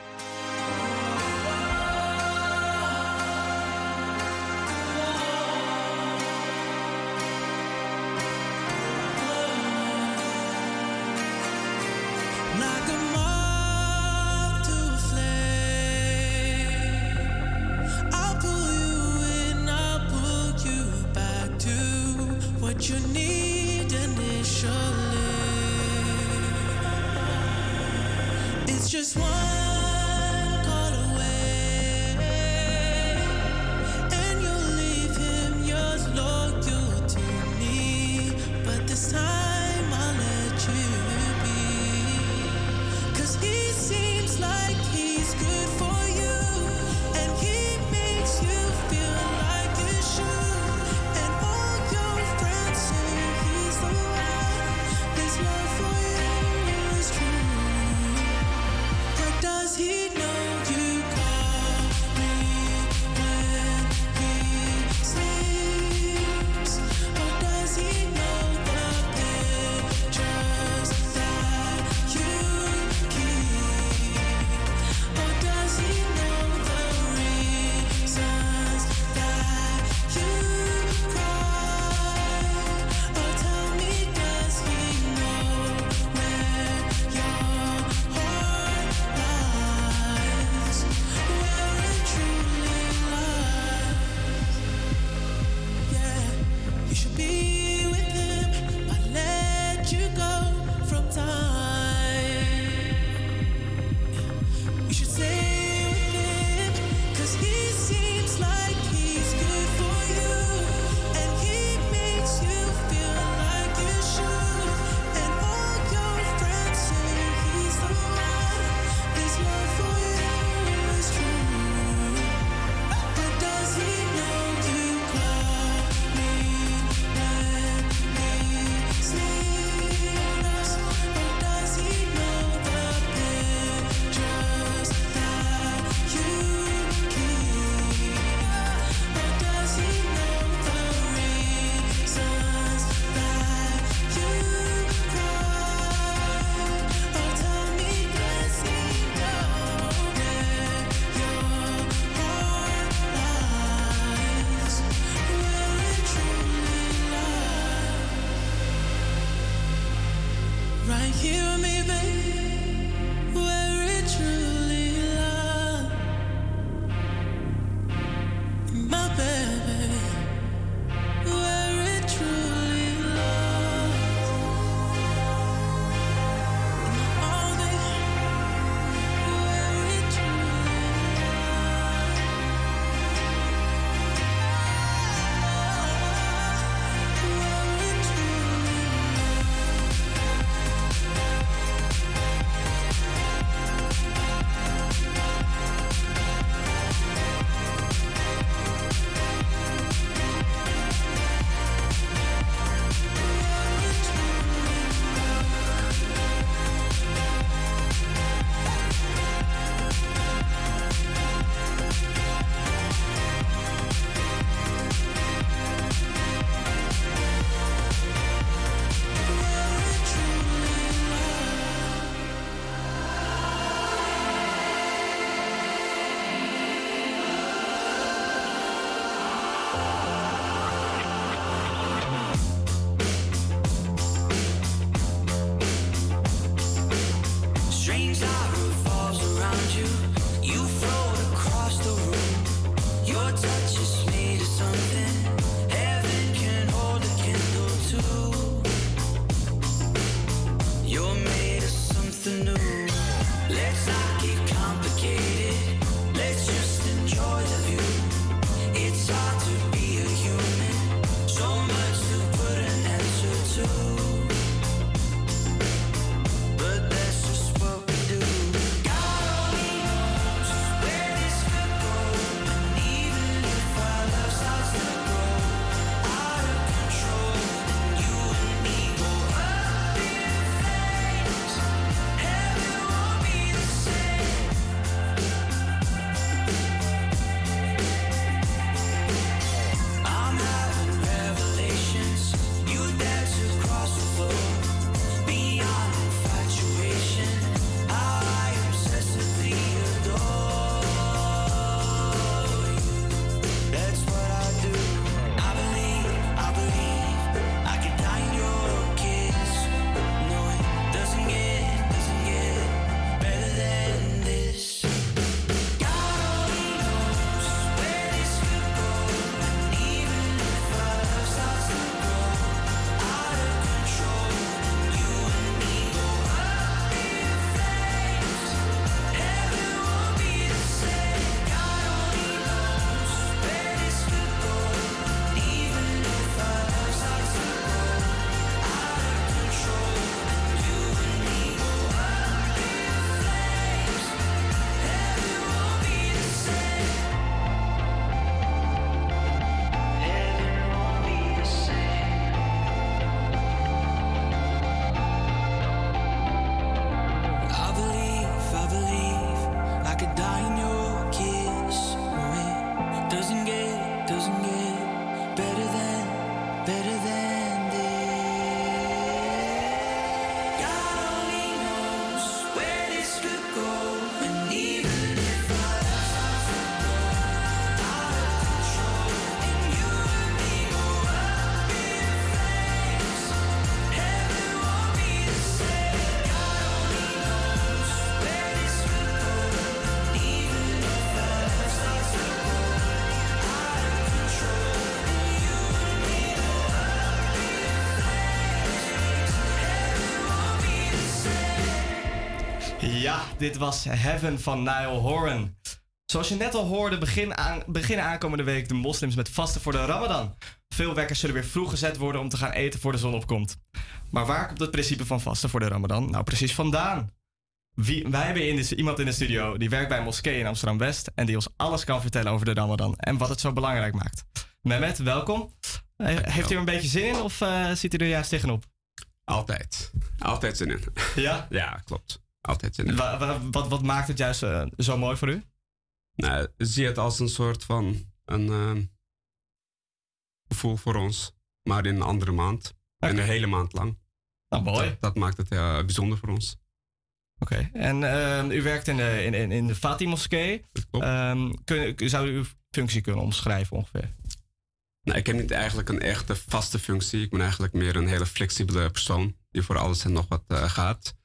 Dit was Heaven van Niall Horan. Zoals je net al hoorde, begin aan, beginnen aankomende week de moslims met vasten voor de Ramadan. Veel wekkers zullen weer vroeg gezet worden om te gaan eten voor de zon opkomt. Maar waar komt het principe van vasten voor de Ramadan nou precies vandaan? Wie, wij hebben in de, iemand in de studio die werkt bij een moskee in Amsterdam West en die ons alles kan vertellen over de Ramadan en wat het zo belangrijk maakt. Mehmet, welkom. Eh, Heeft u er een beetje zin in of eh, zit u er juist tegenop? Altijd. Altijd zin in. Ja? Ja, klopt. Altijd zin in. Wa- wa- wat, wat maakt het juist eh, zo mooi voor u? Nou, zie het als een soort van een ehm, gevoel voor ons, maar in een andere maand. En een hele maand lang. Nou, mooi. Dat, dat maakt het eh, bijzonder voor ons. Oké, en ehm, u werkt in de, in, in, in de Fatih moskee. Ehm, kun, zou u uw functie kunnen omschrijven ongeveer? Nou, ik heb niet eigenlijk een echte vaste functie. Ik ben eigenlijk meer een hele flexibele persoon die voor alles en nog wat eh, gaat.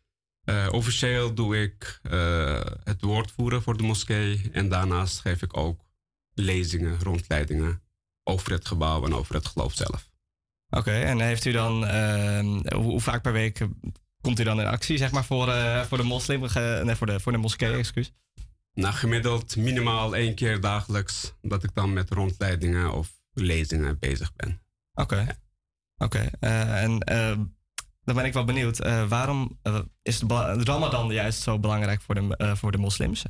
Eh, officieel doe ik eh, het woord voeren voor de moskee. En daarnaast geef ik ook lezingen, rondleidingen over het gebouw en over het geloof zelf. Oké, en heeft u dan, ehm, hoe, hoe vaak per week komt u dan in actie, zeg maar, voor, eh, voor de moslim, nee, voor de, voor de moskee, excuus? Nou, gemiddeld minimaal één keer dagelijks dat ik dan met rondleidingen of lezingen bezig ben. Oké, oké. en dan ben ik wel benieuwd, eh, waarom eh, is Ramadan juist zo belangrijk voor de, eh, voor de moslims?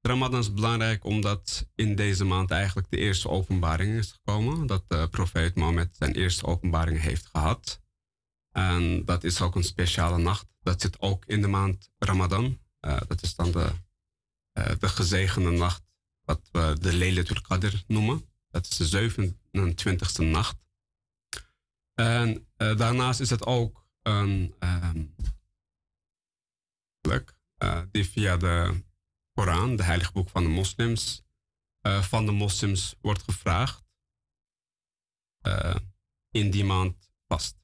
Ramadan is belangrijk omdat in deze maand eigenlijk de eerste openbaring is gekomen. Dat de profeet Mohammed zijn eerste openbaring heeft gehad. En dat is ook een speciale nacht. Dat zit ook in de maand Ramadan. Dat is dan de, de gezegende nacht, wat we de Laylatul Qadr noemen. Dat is de 27e nacht. En eh, daarnaast is het ook een ehm, plek, eh, die via de Koran, de heilige boek van de moslims, eh, van de moslims wordt gevraagd in die maand vast.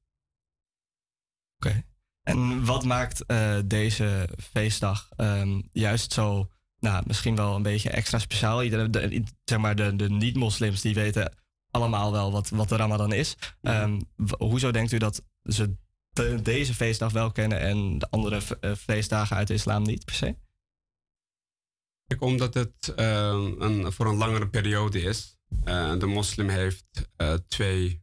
Oké. En wat maakt deze feestdag ehm, juist zo, nou, misschien wel een beetje extra speciaal? Zeg maar, de, de niet-moslims die weten allemaal wel wat, wat de Ramadan is. Ehm, hoezo denkt u dat ze de- deze feestdag wel kennen en de andere eh, feestdagen uit de islam niet per se? Kijk, omdat het eh, een, voor een langere periode is. Eh, de moslim heeft eh, twee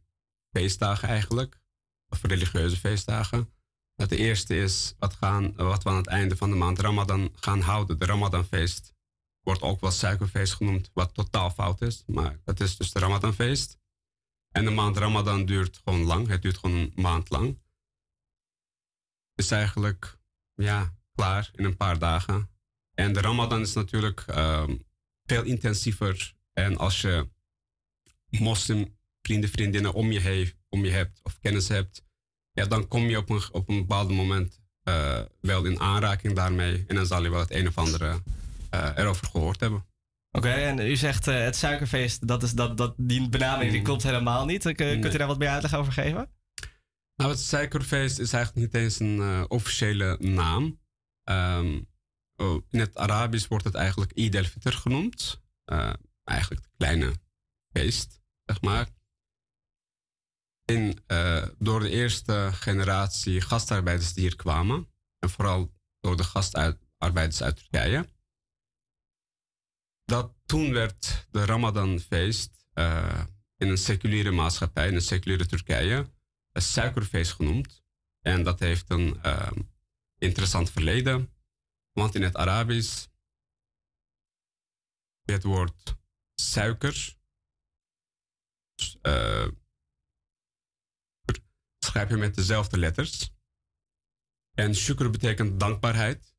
feestdagen eigenlijk, of religieuze feestdagen. Dat de eerste is wat, gaan, wat we aan het einde van de maand Ramadan gaan houden. De Ramadanfeest wordt ook wel suikerfeest genoemd, wat totaal fout is. Maar dat is dus de Ramadanfeest. En de maand Ramadan duurt gewoon lang. Het duurt gewoon een maand lang. Het is eigenlijk ja, klaar in een paar dagen. En de Ramadan is natuurlijk ehm, veel intensiever. En als je moslim vrienden, vriendinnen om je, heen, om je hebt of kennis hebt, ja, dan kom je op een, op een bepaald moment eh, wel in aanraking daarmee. En dan zal je wel het een of andere erover gehoord hebben. Oké, en u zegt eh, het suikerfeest, dat is, dat, dat, die benaming die klopt helemaal niet. Eh, Kunt Nee. u daar wat meer uitleg over geven? Nou, het suikerfeest is eigenlijk niet eens een eh, officiële naam. Ehm, oh, in het Arabisch wordt het eigenlijk Eid al-Fitr genoemd. Eh, eigenlijk het kleine feest, zeg maar. In, eh, door de eerste generatie gastarbeiders die hier kwamen, en vooral door de gastarbeiders uit Turkije, dat toen werd de Ramadanfeest eh, in een seculiere maatschappij, in een seculiere Turkije, een suikerfeest genoemd. En dat heeft een eh, interessant verleden, want in het Arabisch het woord suiker eh, schrijf je met dezelfde letters. En shukr betekent dankbaarheid.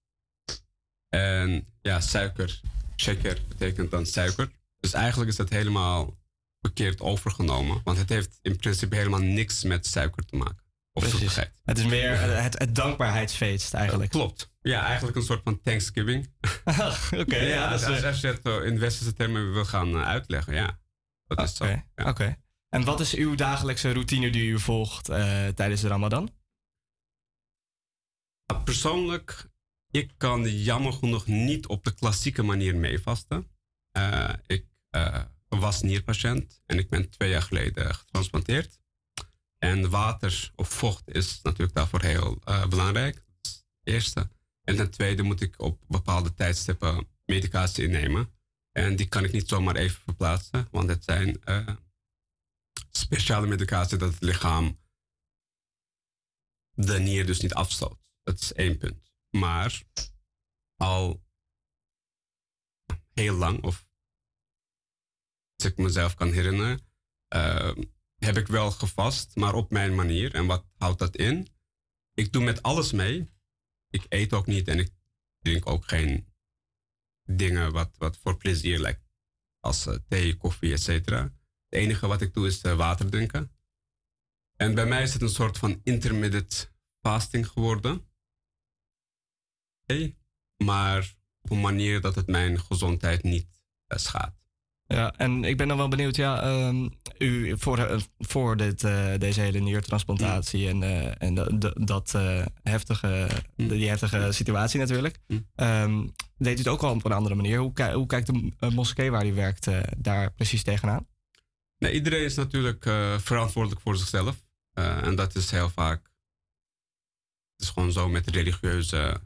En ja, suiker, shaker betekent dan suiker. Dus eigenlijk is dat helemaal verkeerd overgenomen. Want het heeft in principe helemaal niks met suiker te maken. Of zoetigheid. Het is meer het, het dankbaarheidsfeest eigenlijk. klopt. Ja, eigenlijk een soort van Thanksgiving. Oké, ja, dat is, als, eh, als je het eh, in westerse termen wil gaan eh, uitleggen, ja. Dat is zo. Oké, oké. En wat is uw dagelijkse routine die u volgt eh, tijdens de Ramadan? Nou, Persoonlijk, ik kan jammer genoeg niet op de klassieke manier meevasten. Eh, ik eh, was nierpatiënt en ik ben twee jaar geleden getransplanteerd. En water of vocht is natuurlijk daarvoor heel eh, belangrijk. Dat is eerste. En ten tweede moet ik op bepaalde tijdstippen medicatie innemen. En die kan ik niet zomaar even verplaatsen, want het zijn speciale medicatie dat het lichaam de nier dus niet afstoot. Dat is één punt. Maar al heel lang, of als ik mezelf kan herinneren, eh, heb ik wel gevast, maar op mijn manier. En wat houdt dat in? Ik doe met alles mee. Ik eet ook niet en ik drink ook geen dingen wat, wat voor plezier lijkt. Als eh, thee, koffie, et cetera. Het enige wat ik doe is eh, water drinken. En bij mij is het een soort van intermittent fasting geworden. Maar op een manier dat het mijn gezondheid niet eh, schaadt. Ja, en ik ben dan wel benieuwd, ja, ehm, u voor, eh, voor dit, eh, deze hele niertransplantatie en, en dat- heftige, die heftige situatie natuurlijk, ehm, deed u het ook al op een andere manier. Hoe, ki- hoe kijkt de moskee waar u werkt daar precies tegenaan? Nee, iedereen is natuurlijk verantwoordelijk voor zichzelf. En dat is heel vaak. Het is gewoon zo met religieuze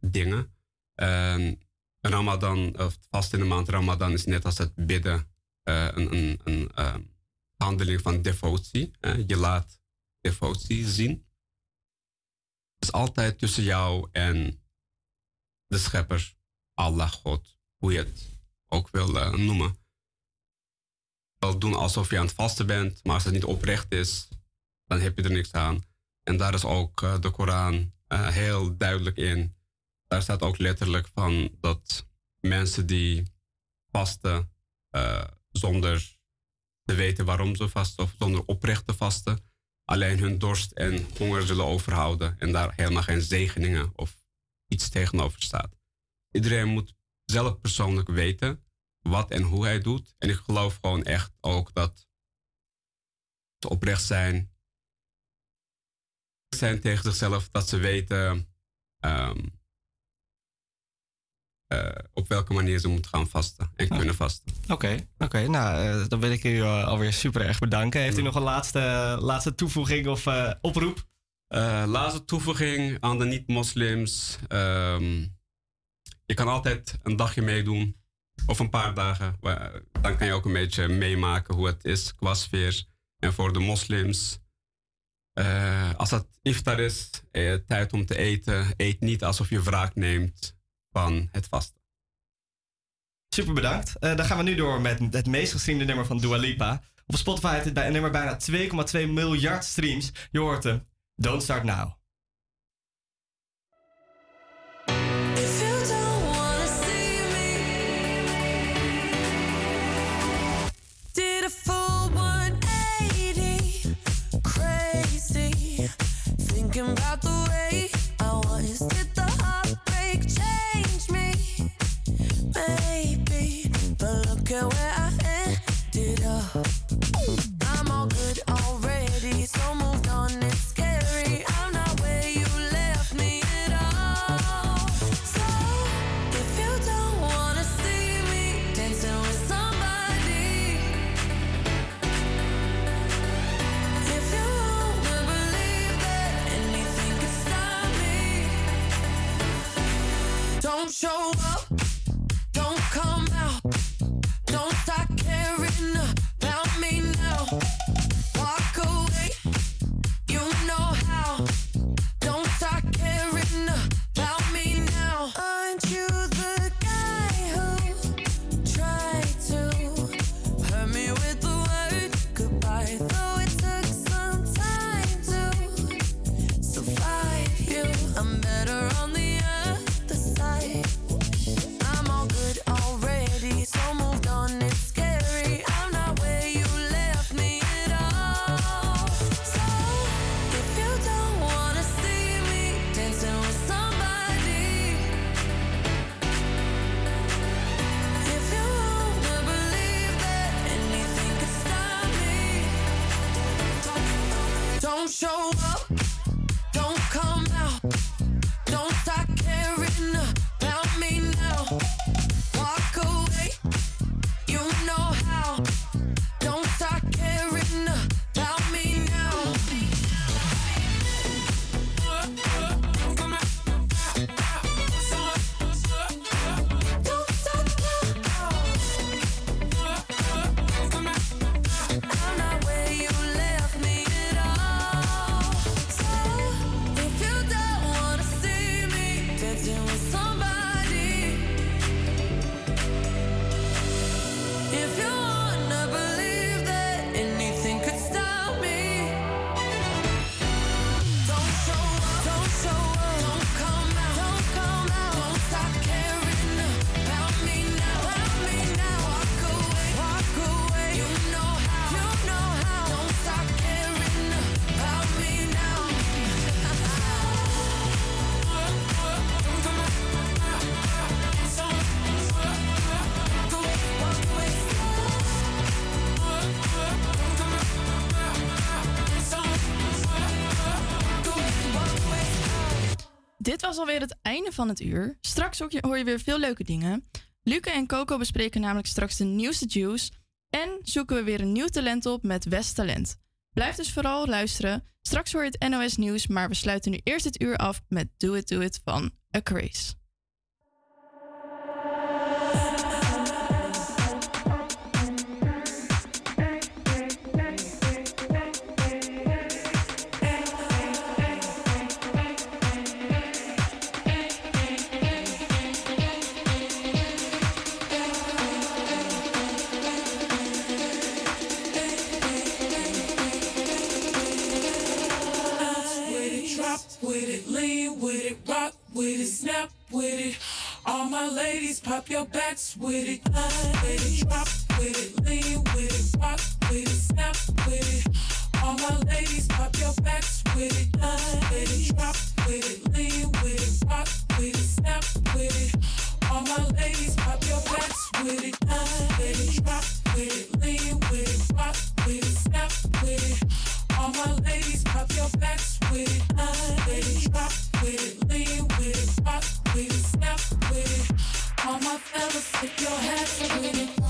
dingen. En Ramadan, of vast in de maand Ramadan, is net als het bidden eh, een, een, een eh, handeling van devotie. Eh, je laat devotie zien. Het is altijd tussen jou en de schepper, Allah, God, hoe je het ook wil eh, noemen wel doen alsof je aan het vasten bent, maar als het niet oprecht is, dan heb je er niks aan. En daar is ook eh, de Koran eh, heel duidelijk in. Daar staat ook letterlijk van dat mensen die vasten eh, zonder te weten waarom ze vasten of zonder oprecht te vasten, alleen hun dorst en honger zullen overhouden en daar helemaal geen zegeningen of iets tegenover staat. Iedereen moet zelf persoonlijk weten wat en hoe hij doet. En ik geloof gewoon echt ook dat ze oprecht zijn. Zijn tegen zichzelf dat ze weten ehm, eh, op welke manier ze moeten gaan vasten en kunnen vasten. Oké, oké. nou, eh, dan wil ik u eh, alweer super erg bedanken. Heeft u nog een laatste, laatste toevoeging of oproep? Laatste toevoeging aan de niet-moslims. ehm, je kan altijd een dagje meedoen. Of een paar dagen. Dan kan je ook een beetje meemaken hoe het is qua sfeer. En voor de moslims. Eh, als het iftar is, eh, tijd om te eten. Eet niet alsof je wraak neemt van het vasten. Super bedankt. Eh, dan gaan we nu door met het meest gestreamde nummer van Dua Lipa. Op Spotify heeft het bij een nummer bijna 2,2 miljard streams. Je hoort hem. Don't Start Now. Show up, show up uh, van het uur. Straks hoor je, weer veel leuke dingen. Luca en Coco bespreken namelijk straks de nieuwste juice. En zoeken we weer een nieuw talent op met West Talent. Blijf dus vooral luisteren. Straks hoor je het NOS Nieuws, maar we sluiten nu eerst het uur af met Do It Do It van A Craze. With it, snap with it. All my ladies, pop your backs with it. Line with it, drop with it, lean with it, rock with it, snap with it. All my ladies, pop your backs with it. Line with it, drop with it, lean with it, rock with it, snap with it. All my ladies, pop your backs with it. Line with it, drop with it, lean with it, rock with it, snap with it. All my ladies, pop your backs with it. Line drop with it, lean with it, rock with it, snap with it. All my fellas, tip your hats with it.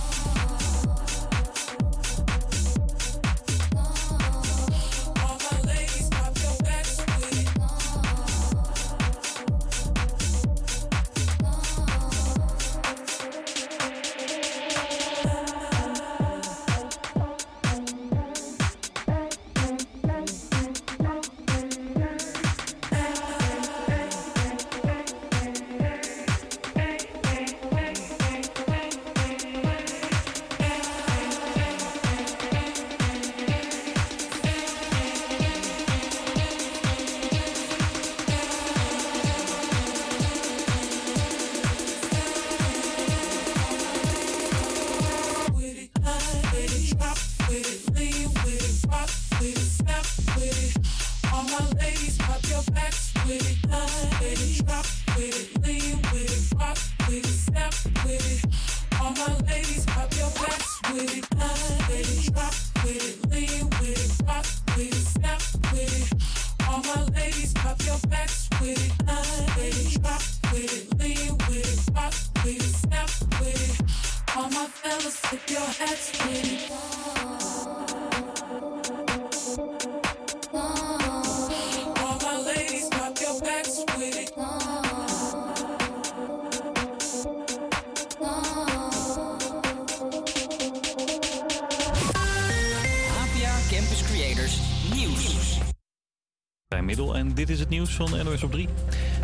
Van NOS op 3.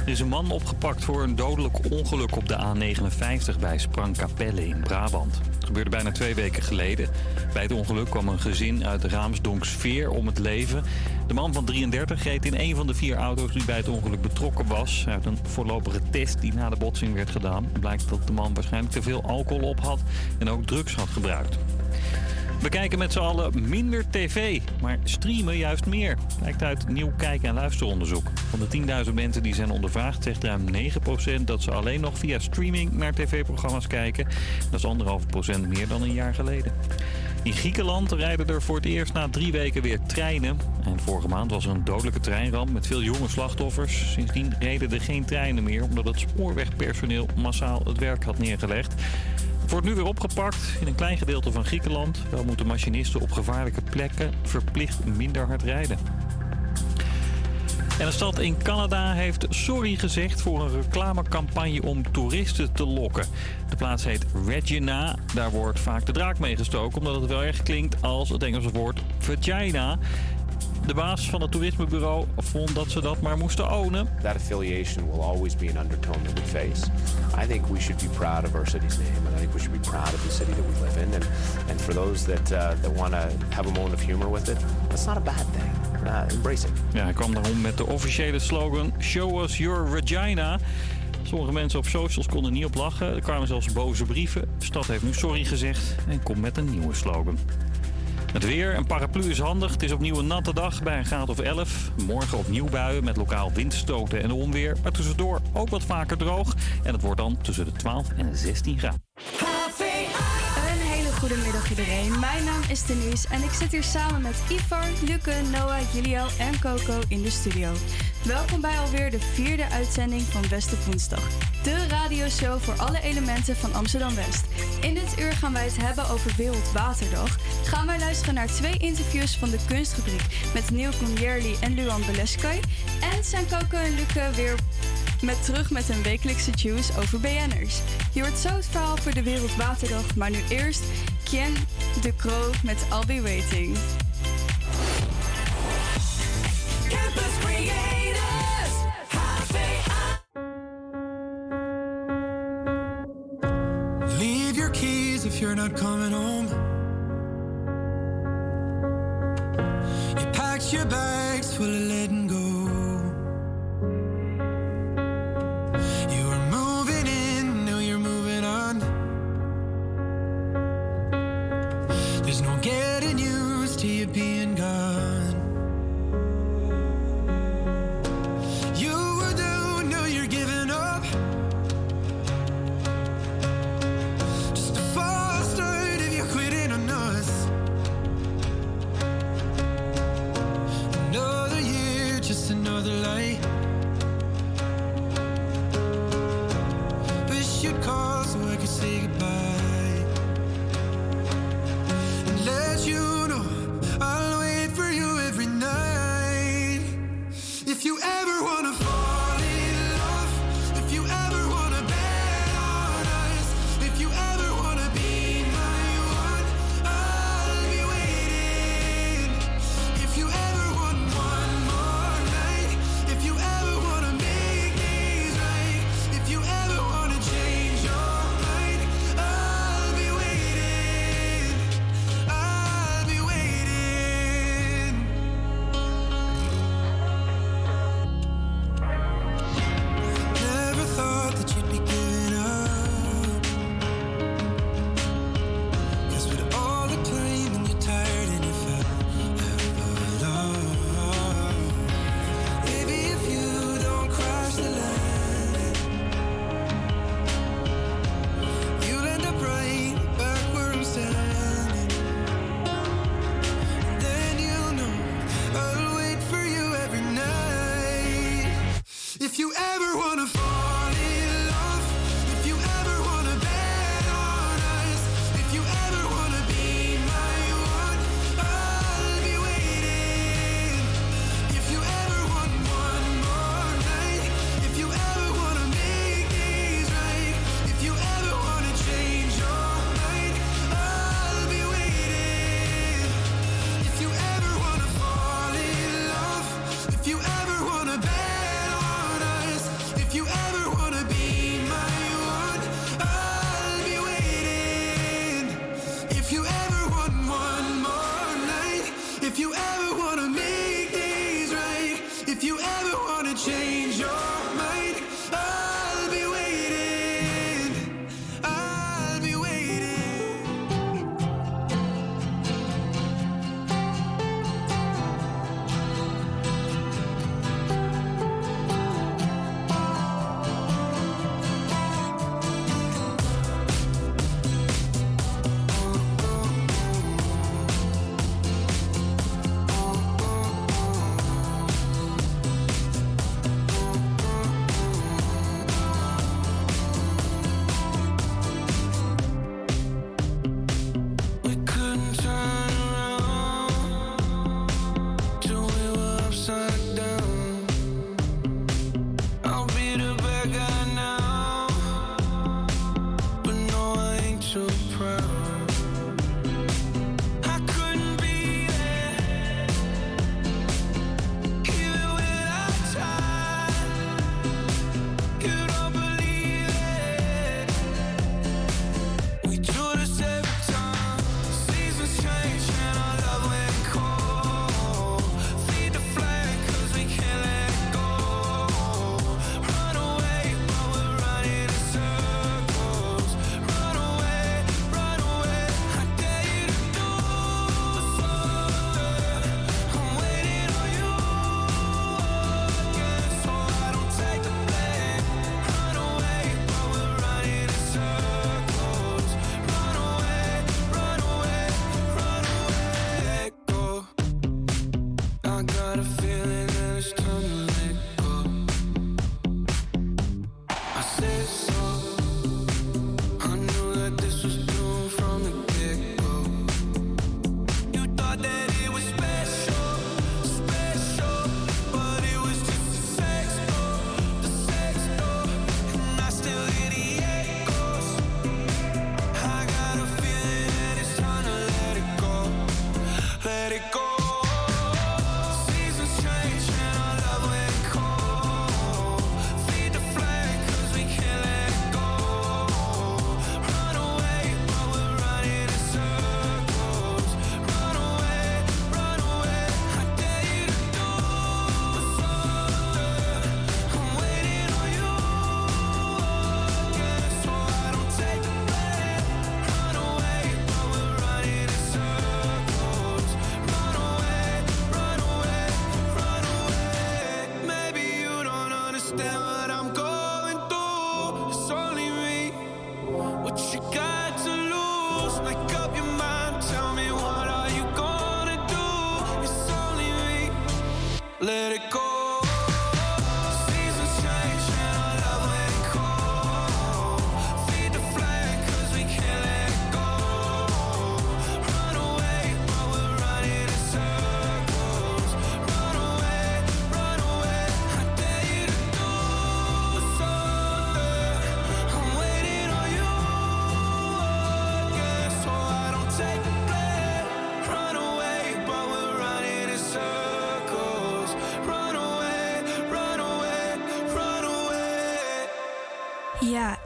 Er is een man opgepakt voor een dodelijk ongeluk op de A59 bij Sprangkapelle in Brabant. Het gebeurde bijna twee weken geleden. Bij het ongeluk kwam een gezin uit Raamsdonksveer om het leven. De man van 33 reed in een van de vier auto's die bij het ongeluk betrokken was. Uit een voorlopige test die na de botsing werd gedaan blijkt dat de man waarschijnlijk te veel alcohol op had en ook drugs had gebruikt. We kijken met z'n allen minder tv, maar streamen juist meer. Blijkt uit nieuw kijk- en luisteronderzoek. Van de 10.000 mensen die zijn ondervraagd zegt ruim 9% dat ze alleen nog via streaming naar tv-programma's kijken. Dat is anderhalf procent meer dan een jaar geleden. In Griekenland rijden er voor het eerst na drie weken weer treinen. En vorige maand was er een dodelijke treinramp met veel jonge slachtoffers. Sindsdien reden er geen treinen meer omdat het spoorwegpersoneel massaal het werk had neergelegd. Wordt nu weer opgepakt in een klein gedeelte van Griekenland. Wel moeten machinisten op gevaarlijke plekken verplicht minder hard rijden. En een stad in Canada heeft sorry gezegd voor een reclamecampagne om toeristen te lokken. De plaats heet Regina. Daar wordt vaak de draak mee gestoken omdat het wel erg klinkt als het Engelse woord vagina. De baas van het toerismebureau vond dat ze dat maar moesten ownen. That affiliation will always be an undertone that we face. I think we should be proud of our city's name, and I think we should be proud of the city that we live in. And, and for those that, uh, that want to have a moment of humor with it, that's not a bad thing. Uh, embrace it. Ja, hij kwam daarom met de officiële slogan Show us your vagina. Sommige mensen op socials konden niet op lachen. Er kwamen zelfs boze brieven. De stad heeft nu sorry gezegd en komt met een nieuwe slogan. Het weer, een paraplu is handig. Het is opnieuw een natte dag bij een graad of 11. Morgen opnieuw buien met lokaal windstoten en onweer. Maar tussendoor ook wat vaker droog. En het wordt dan tussen de 12 en de 16 graden. Een hele goedemiddag iedereen. Mijn naam is Denise en ik zit hier samen met Ivar, Luke, Noah, Julio en Coco in de studio. Welkom bij alweer de vierde uitzending van Beste Woensdag. De radioshow voor alle elementen van Amsterdam-West. In dit uur gaan wij het hebben over Wereldwaterdag. Gaan wij luisteren naar twee interviews van de Kunstrubriek met Neil Conjerli en Luan Beleskay. En zijn Coco en Luke weer met terug met een wekelijkse juice over BN'ers. Je hoort zo het verhaal voor de Wereldwaterdag, maar nu eerst Kien de Croo met I'll Be Waiting. Campus Creators, Leave your keys if you're not coming home. You packed your bags full of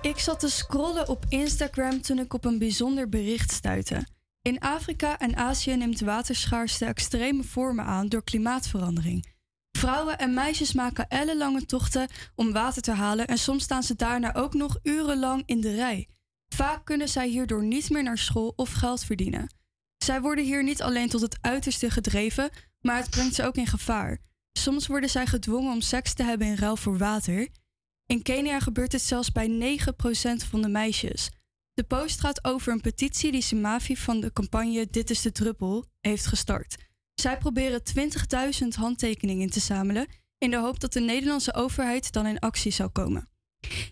ik zat te scrollen op Instagram toen ik op een bijzonder bericht stuitte. In Afrika en Azië neemt waterschaarste extreme vormen aan door klimaatverandering. Vrouwen en meisjes maken ellenlange tochten om water te halen en soms staan ze daarna ook nog urenlang in de rij. Vaak kunnen zij hierdoor niet meer naar school of geld verdienen. Zij worden hier niet alleen tot het uiterste gedreven, maar het brengt ze ook in gevaar. Soms worden zij gedwongen om seks te hebben in ruil voor water. In Kenia gebeurt het zelfs bij 9% van de meisjes. De post gaat over een petitie die Simavi van de campagne Dit is de druppel heeft gestart. Zij proberen 20.000 handtekeningen te zamelen in de hoop dat de Nederlandse overheid dan in actie zou komen.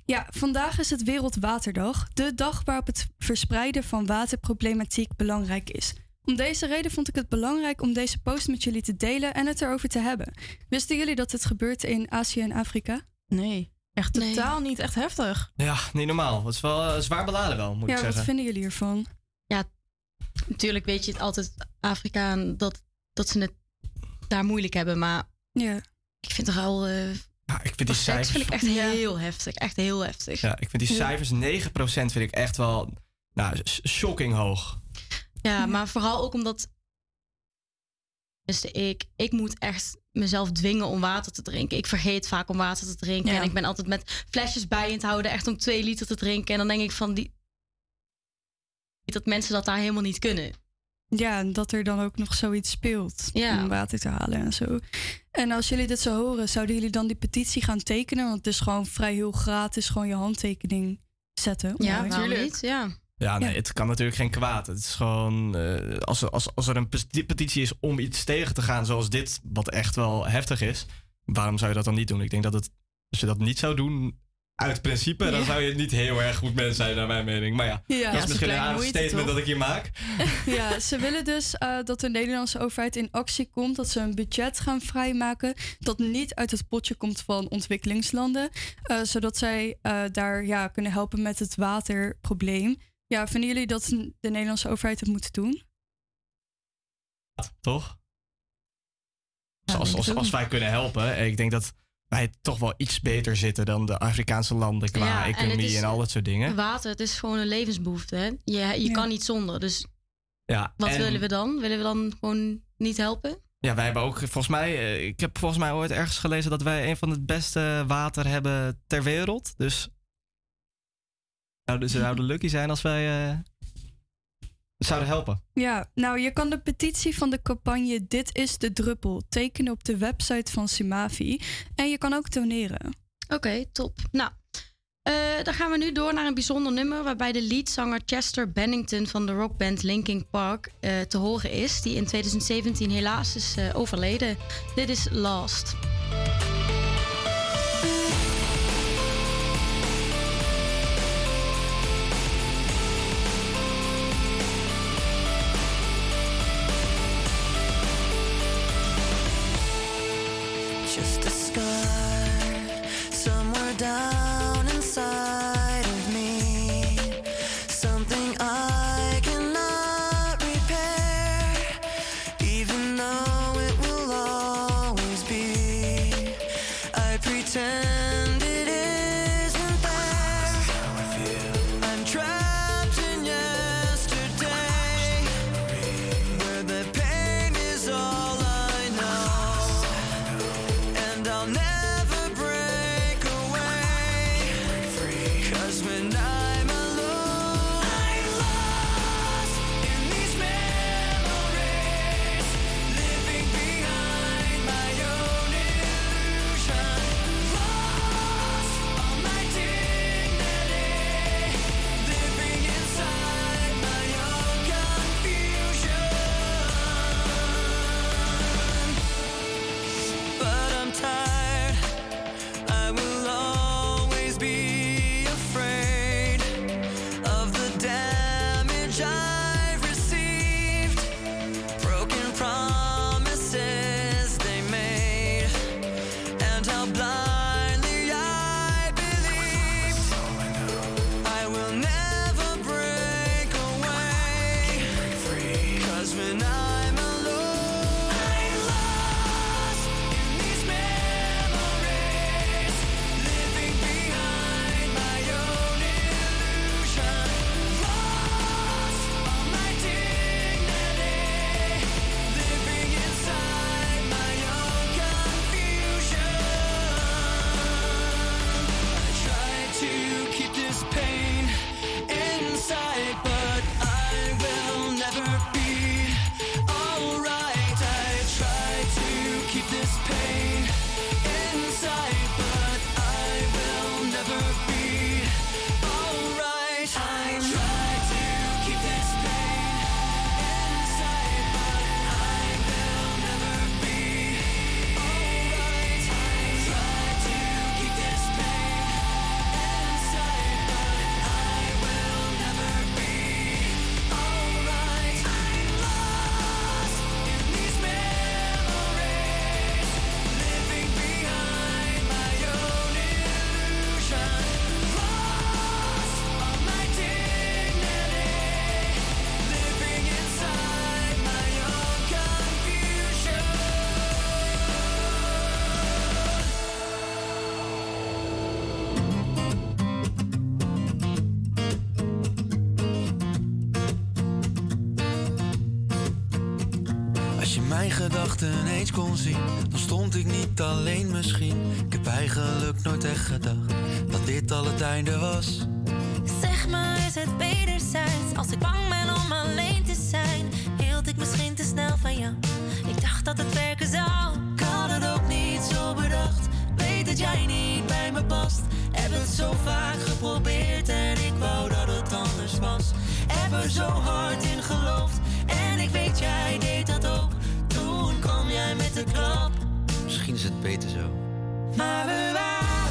Ja, vandaag is het Wereldwaterdag, de dag waarop het verspreiden van waterproblematiek belangrijk is. Om deze reden vond ik het belangrijk om deze post met jullie te delen en het erover te hebben. Wisten jullie dat het gebeurt in Azië en Afrika? Nee, echt totaal niet. Echt heftig. Ja, niet normaal. Het is wel eh, zwaar beladen wel, moet ja, ik zeggen. wat vinden jullie hiervan? Ja, natuurlijk weet je het altijd Afrika en dat, dat ze het daar moeilijk hebben, maar ja. ik vind toch al. eh Ja, ik vind die seks cijfers... vind ik echt heel heftig, echt heel heftig. Ja, ik vind die cijfers 9% vind ik echt wel nou, sh- shocking hoog. Ja, maar vooral ook omdat. Dus ik, ik moet echt mezelf dwingen om water te drinken. Ik vergeet vaak om water te drinken. Ja. En ik ben altijd met flesjes bij in het houden, echt om twee liter te drinken. En dan denk ik van die. Dat mensen dat daar helemaal niet kunnen. Ja, en dat er dan ook nog zoiets speelt Ja. om water te halen en zo. En als jullie dit zo horen, zouden jullie dan die petitie gaan tekenen? Want het is gewoon vrij heel gratis, gewoon je handtekening zetten. Ja, waarom niet? Ja. Ja, nee, het kan natuurlijk geen kwaad. Het is gewoon, eh, als, er, als, als er een peti- petitie is om iets tegen te gaan zoals dit, wat echt wel heftig is, waarom zou je dat dan niet doen? Ik denk dat het, als je dat niet zou doen, uit principe, dan Ja. zou je niet heel erg goed mens zijn, naar mijn mening. Maar ja, Ja. dat is misschien een statement toch? dat ik hier maak. Ja, ze willen dus eh, dat de Nederlandse overheid in actie komt, dat ze een budget gaan vrijmaken dat niet uit het potje komt van ontwikkelingslanden, eh, zodat zij daar ja, kunnen helpen met het waterprobleem. Ja, vinden jullie dat de Nederlandse overheid het moet doen? Toch? als, als, als wij kunnen helpen, ik denk dat wij toch wel iets beter zitten dan de Afrikaanse landen qua Ja, economie en al dat soort dingen. Water, het is gewoon een levensbehoefte. Hè? Je, je kan niet zonder. Dus Ja, wat en- willen we dan? Willen we dan gewoon niet helpen? Ja, wij hebben ook volgens mij, eh, ik heb volgens mij ooit ergens gelezen dat wij een van het beste water hebben ter wereld. Dus zouden ze zouden lucky zijn als wij eh, zouden helpen. Ja, nou, je kan de petitie van de campagne Dit is de druppel tekenen op de website van Simavi. En je kan ook doneren. Oké, top. Nou, eh, dan gaan we nu door naar een bijzonder nummer... waarbij de leadzanger Chester Bennington van de rockband Linkin Park eh, te horen is... die in 2017 helaas is eh, overleden. Dit is Last. Love. Mijn gedachten eens kon zien, dan stond ik niet alleen misschien. Ik heb eigenlijk nooit echt gedacht dat dit al het einde was. Zeg maar, is het wederzijds? Als ik bang ben om alleen te zijn, hield ik misschien te snel van jou. Ik dacht dat het werken zou. Ik had het ook niet zo bedacht. Weet dat jij niet bij me past. Heb het zo vaak geprobeerd en ik wou dat het anders was. Heb er zo hard in geloofd en ik weet jij deed dat ook. Jij met de klap. Misschien is het beter zo. Maar we waren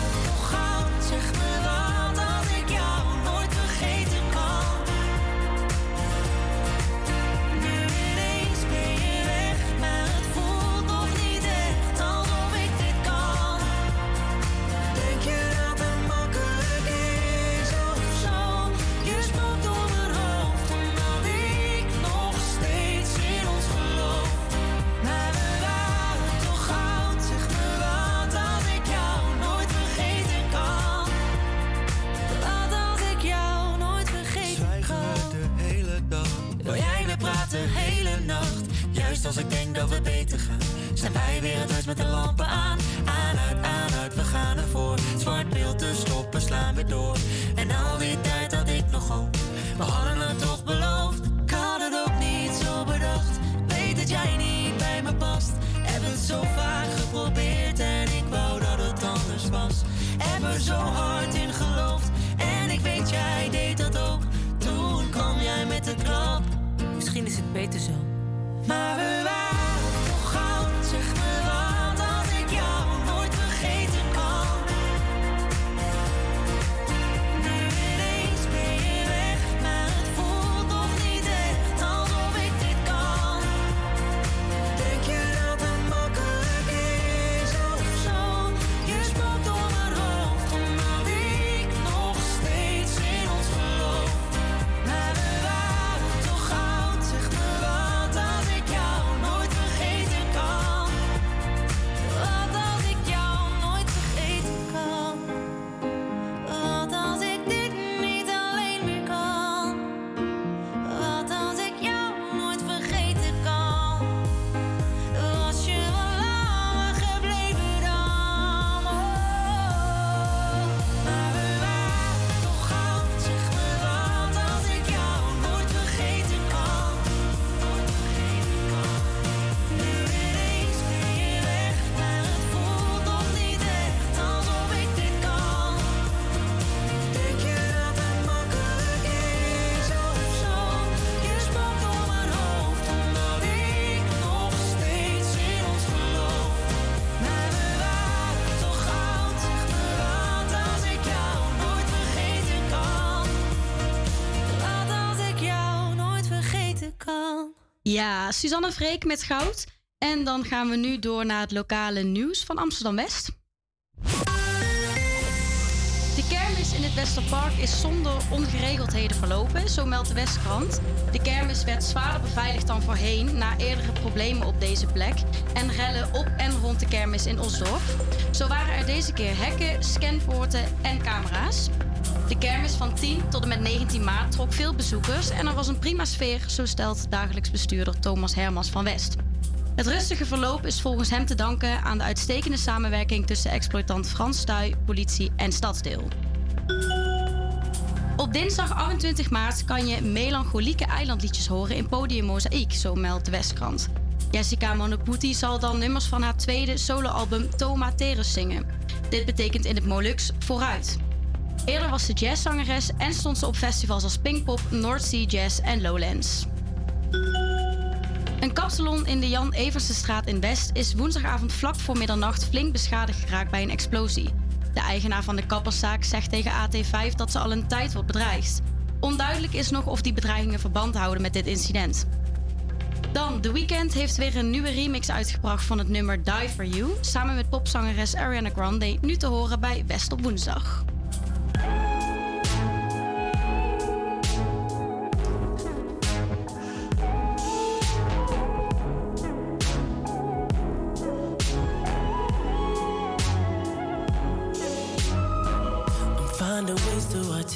zijn wij weer het huis met de lampen aan. Aan, uit, aan, uit, we gaan ervoor. Zwart beeld te stoppen, slaan we door. En al die tijd had ik nog hoop. We hadden het toch beloofd. Ik had het ook niet zo bedacht. Weet dat jij niet bij me past. Heb het zo vaak geprobeerd en ik wou dat het anders was. Heb er zo hard in geloofd en ik weet jij deed dat ook. Toen kwam jij met de klap. Misschien is het beter zo. Maar we Ja, Suzanne Vreek met goud. En dan gaan we nu door naar het lokale nieuws van Amsterdam West. De kermis in het Westerpark is zonder ongeregeldheden verlopen, zo meldt de Westkrant. De kermis werd zwaarder beveiligd dan voorheen na eerdere problemen op deze plek en rellen op en rond de kermis in Osdorp. Zo waren er deze keer hekken, scanpoorten en camera's. De kermis van 10 tot en met 19 maart trok veel bezoekers en er was een prima sfeer, zo stelt dagelijks bestuurder Thomas Hermans van West. Het rustige verloop is volgens hem te danken aan de uitstekende samenwerking tussen exploitant Frans Stuy, politie en stadsdeel. Op dinsdag 28 maart kan je melancholieke eilandliedjes horen in Podium Mozaïek, zo meldt de Westkrant. Jessica Monoputi zal dan nummers van haar tweede soloalbum Toma Terus zingen. Dit betekent in het Molux vooruit. Eerder was ze jazzzangeres en stond ze op festivals als Pinkpop, North Sea Jazz en Lowlands. Een kapsalon in de Jan Eversenstraat in West is woensdagavond vlak voor middernacht flink beschadigd geraakt bij een explosie. De eigenaar van de kapperszaak zegt tegen AT5 dat ze al een tijd wordt bedreigd. Onduidelijk is nog of die bedreigingen verband houden met dit incident. Dan, The Weeknd heeft weer een nieuwe remix uitgebracht van het nummer Die For You... samen met popzangeres Ariana Grande, nu te horen bij West op woensdag.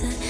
Be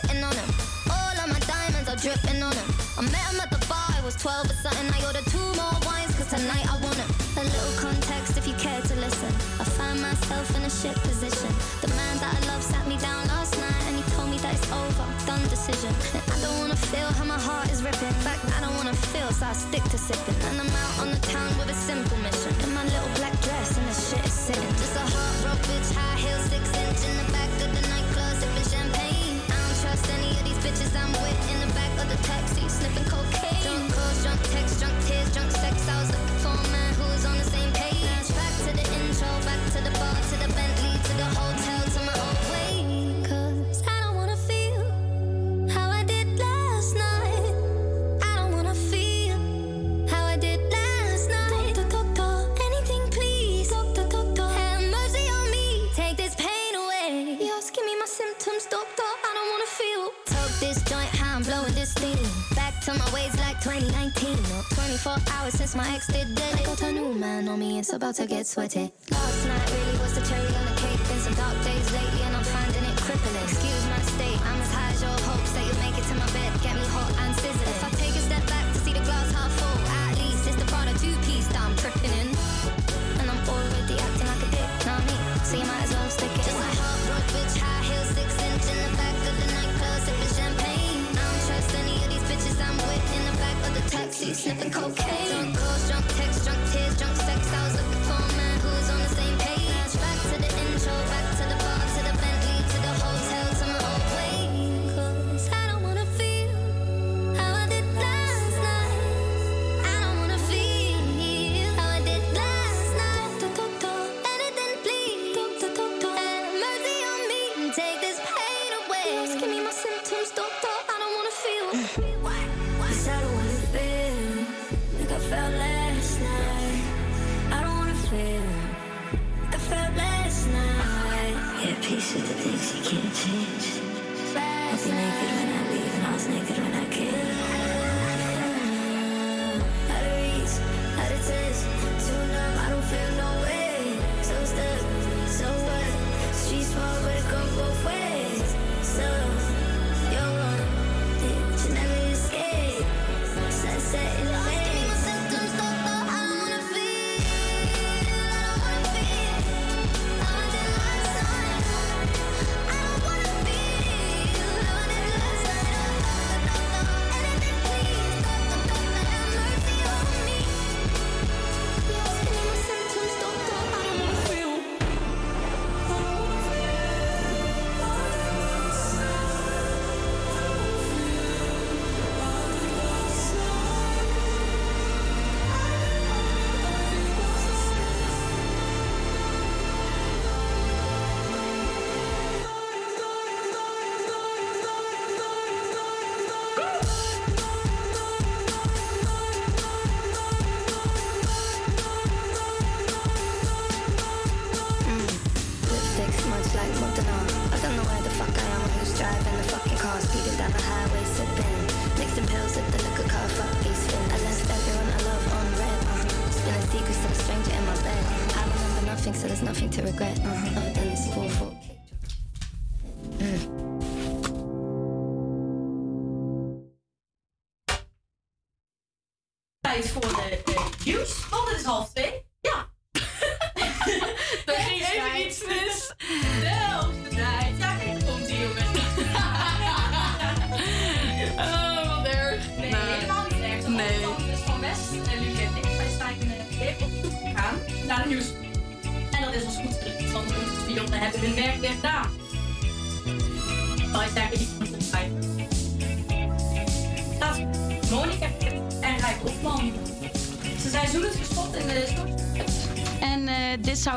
sitting on him. All of my diamonds are dripping on him. I met him at the bar, I was 12 or something. I ordered two more wines, cause tonight I want him. A little context if you care to listen. I find myself in a shit position. The man that I love sat me down last night and he told me that it's over, done decision. And I don't wanna feel how my heart is ripping. In fact, I don't wanna feel, so I stick to sipping. And I'm out on the town with a simple mission. In my little black dress and the shit is sitting. Just a heart broke bitch, high heels, six inch in the back of the bitches I'm with in the back of the taxi, sniffing cocaine. Drunk calls, drunk texts, drunk about to get sweaty. Last night really was the cherry on the cake. Been some dark days lately and I'm finding it crippling. Excuse my state, I'm as high as your hopes that you'll make it to my bed. Get me hot and sizzling. If I take a step back to see the glass half full, at least it's the Prada two piece that I'm tripping in. And I'm already acting like a dick, not me. So you might as well stick it. Just a heart, bitch, high heels, six inch in the back of the nightclub, sipping champagne. I don't trust any of these bitches I'm with in the back of the taxi, sniffing cocaine.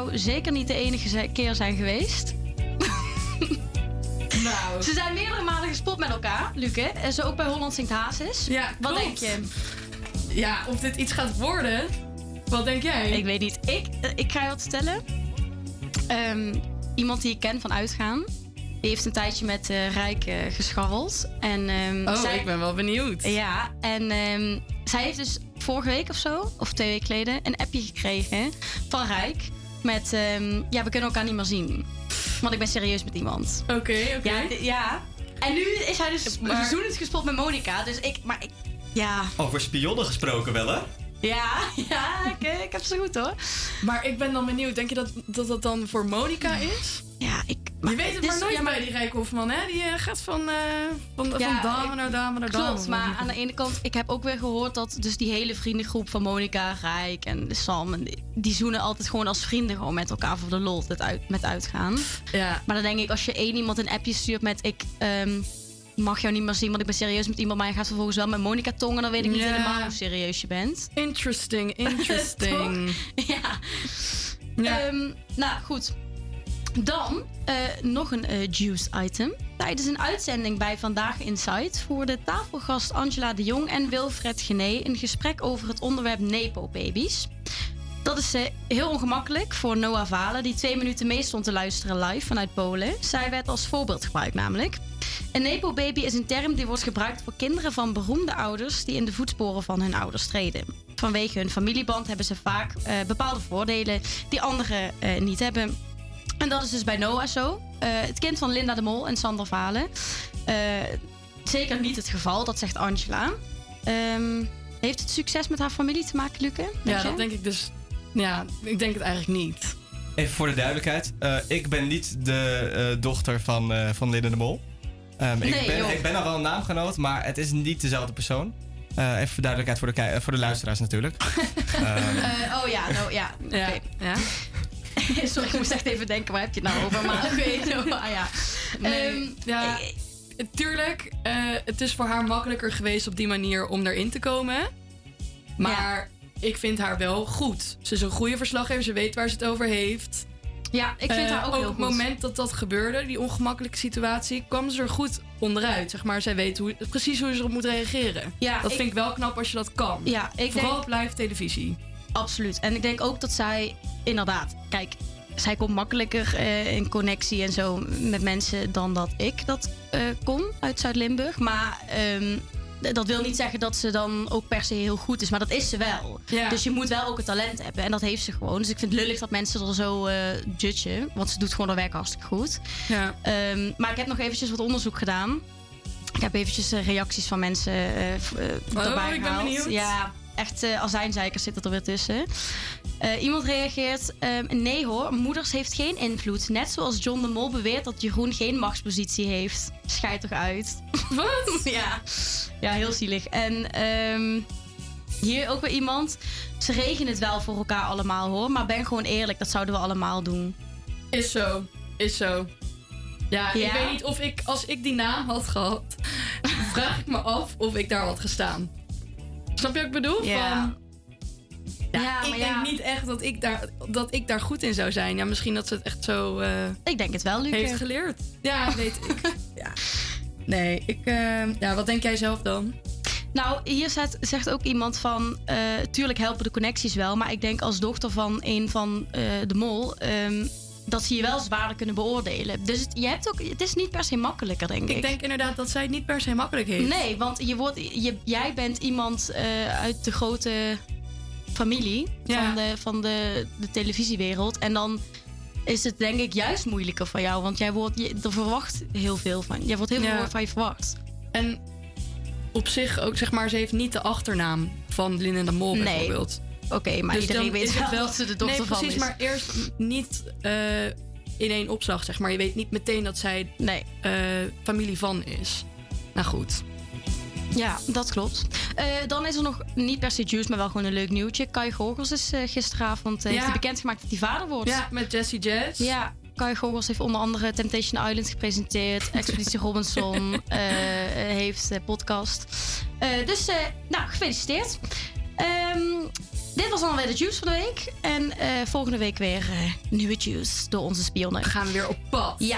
Zou zeker niet de enige ze- keer zijn geweest. Nou. Ze zijn meerdere malen gespot met elkaar, Luc. hè? En zo ook bij Holland Zingt Hazes. Ja, Wat klopt. denk je? Ja, of dit iets gaat worden. Wat denk jij? Ik weet niet. Ik, eh, ik ga je wat vertellen. Ehm, iemand die ik ken van uitgaan. Die heeft een tijdje met eh Rijk eh, gescharreld. En, ehm, Oh, zij- ik ben wel benieuwd. Ja, en ehm, zij heeft dus vorige week of zo, of twee weken geleden, een appje gekregen van Rijk. Met, ehm, ja, we kunnen elkaar niet meer zien. Want ik ben serieus met iemand. Oké, oké. Ja, ja. En nu is hij dus Maar- verzoenend gespot met Monica. Dus ik, maar ik, ja, Over spionnen gesproken wel, hè? Ja, ja, ik, ik heb ze goed hoor. Maar ik ben dan benieuwd. Denk je dat dat, dat dan voor Monica is? Ja, ik... Je weet het maar nooit ja, maar- bij die Rijk Hofman, hè? Die eh, gaat van, eh, van, van dame naar dame naar dame. Klopt, maar aan de ene kant, ik heb ook weer gehoord dat dus die hele vriendengroep van Monica, Rijk en Sam, en die, die zoenen altijd gewoon als vrienden gewoon met elkaar voor de lol uit, met uitgaan. Ja. Maar dan denk ik, als je één iemand een appje stuurt met ik ehm, mag jou niet meer zien, want ik ben serieus met iemand, maar je gaat vervolgens wel met Monica tongen, dan weet ik niet helemaal hoe serieus je bent. Interesting, interesting. ja. Ehm, nou, goed. Dan eh, nog een eh, juice item. Tijdens een uitzending bij Vandaag Insight voerden tafelgast Angela de Jong en Wilfred Gené een gesprek over het onderwerp Nepo-babies. Dat is eh, heel ongemakkelijk voor Noah Valen, die twee minuten mee stond te luisteren live vanuit Polen. Zij werd als voorbeeld gebruikt namelijk. Een Nepo-baby is een term die wordt gebruikt voor kinderen van beroemde ouders die in de voetsporen van hun ouders treden. Vanwege hun familieband hebben ze vaak eh, bepaalde voordelen die anderen eh, niet hebben. En dat is dus bij Noah zo. Het kind van Linda de Mol en Sander Valen. Zeker niet het geval, dat zegt Angela. Ehm, heeft het succes met haar familie te maken, Luke? Ja, dat denk ik dus. Ja, ik denk het eigenlijk niet. Even voor de duidelijkheid. eh, ik ben niet de eh, dochter van, eh van Linda de Mol. Ehm, Nee, ik, ben, joh. ik ben al wel een naamgenoot, maar het is niet dezelfde persoon. Eh, even voor duidelijkheid voor de, voor de luisteraars natuurlijk. Oh ja, nou ja. Oké. Ja. Sorry, ik moest echt even denken, waar heb je het nou over? Maar oké, nou, ah, ja. Nee, Ehm, ja, tuurlijk, eh, het is voor haar makkelijker geweest op die manier om erin te komen. Maar ik vind haar wel goed. Ze is een goede verslaggever, ze weet waar ze het over heeft. Ja, ik vind Eh, haar ook heel Op goed. het moment dat dat gebeurde, die ongemakkelijke situatie, kwam ze er goed onderuit. Zeg maar, zij weet hoe, precies hoe ze erop moet reageren. Ja, dat ik- vind ik wel knap als je dat kan. Ja, ik Vooral denk- op live televisie. Absoluut. En ik denk ook dat zij, inderdaad, kijk, zij komt makkelijker eh, in connectie en zo met mensen dan dat ik dat eh, kon uit Zuid-Limburg. Maar ehm, dat wil niet zeggen dat ze dan ook per se heel goed is, maar dat is ze wel. Ja. Dus je moet wel ook het talent hebben en dat heeft ze gewoon. Dus ik vind het lullig dat mensen er zo eh judgen, want ze doet gewoon haar werk hartstikke goed. Ja. Ehm, maar ik heb nog eventjes wat onderzoek gedaan. Ik heb eventjes eh, reacties van mensen v- eh, Oh, erbij ik ben benieuwd. Ja, echt eh azijnzeikers zitten er weer tussen. Eh, iemand reageert... ehm, nee hoor, moeders heeft geen invloed. Net zoals John de Mol beweert dat Jeroen geen machtspositie heeft. Schijt toch uit. Wat? ja. ja, heel zielig. En ehm, hier ook weer iemand... Ze regenen het wel voor elkaar allemaal hoor. Maar ben gewoon eerlijk, dat zouden we allemaal doen. Is zo. Is zo. Ja, ik Ja? weet niet of ik, als ik die naam had gehad, vraag ik me af of ik daar had gestaan. Snap je wat ik bedoel? Ja. Van, ja, Ja, ik maar denk ja. niet echt dat ik, daar, dat ik daar goed in zou zijn. Ja, misschien dat ze het echt zo eh, Ik denk het wel, Luc. heeft geleerd. Ja, weet ik. ja. Nee, ik, eh, ja, wat denk jij zelf dan? Nou, hier zegt, zegt ook iemand van... eh, tuurlijk helpen de connecties wel... maar ik denk als dochter van een van eh, de mol... ehm, dat ze je wel zwaarder kunnen beoordelen. Dus het, je hebt ook, het is niet per se makkelijker, denk ik. Ik denk inderdaad dat zij het niet per se makkelijk heeft. Nee, want je wordt, je, jij bent iemand eh, uit de grote familie Ja. van, de, van de, de televisiewereld. En dan is het denk ik juist moeilijker voor jou. Want jij wordt, je, er verwacht heel veel van. Jij wordt heel Ja. veel van je verwacht. En op zich ook, zeg maar, ze heeft niet de achternaam van Linda de Mol Nee. bijvoorbeeld. Oké, maar iedereen dan weet is het wel dat ze de dochter nee, van precies, is. maar eerst niet eh, in één opslag, zeg maar. Je weet niet meteen dat zij nee. familie van is. Nou goed. Ja, dat klopt. Eh, dan is er nog niet per se juice, maar wel gewoon een leuk nieuwtje. Kai Gorgels is eh, gisteravond uh, Ja. heeft hij bekendgemaakt dat hij vader wordt. Ja, met Jessie Jazz. Ja, Kai Gorgels heeft onder andere Temptation Island gepresenteerd. Expeditie Robinson eh, heeft eh, podcast. Eh, dus, eh, nou, gefeliciteerd. Ehm, dit was dan weer de juice van de week. En eh, volgende week weer eh, nieuwe juice door onze spionnen. Gaan we weer op pad. Ja.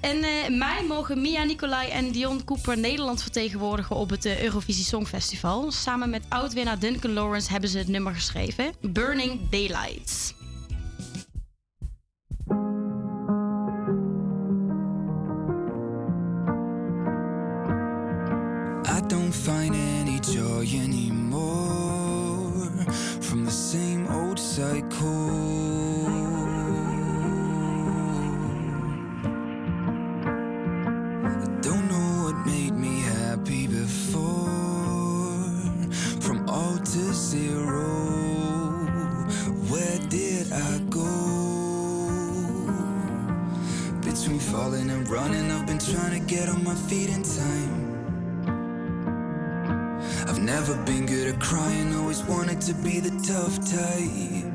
En eh mei mogen Mia Nicolai en Dion Cooper Nederland vertegenwoordigen op het Eurovisie Songfestival. Samen met oud-winnaar Duncan Lawrence hebben ze het nummer geschreven: Burning Daylights. I don't find any joy anymore from the same old cycle. I don't know what made me happy before, from all to zero. Where did I go? Between falling and running, I've been trying to get on my feet in time. Never been good at crying, always wanted to be the tough type.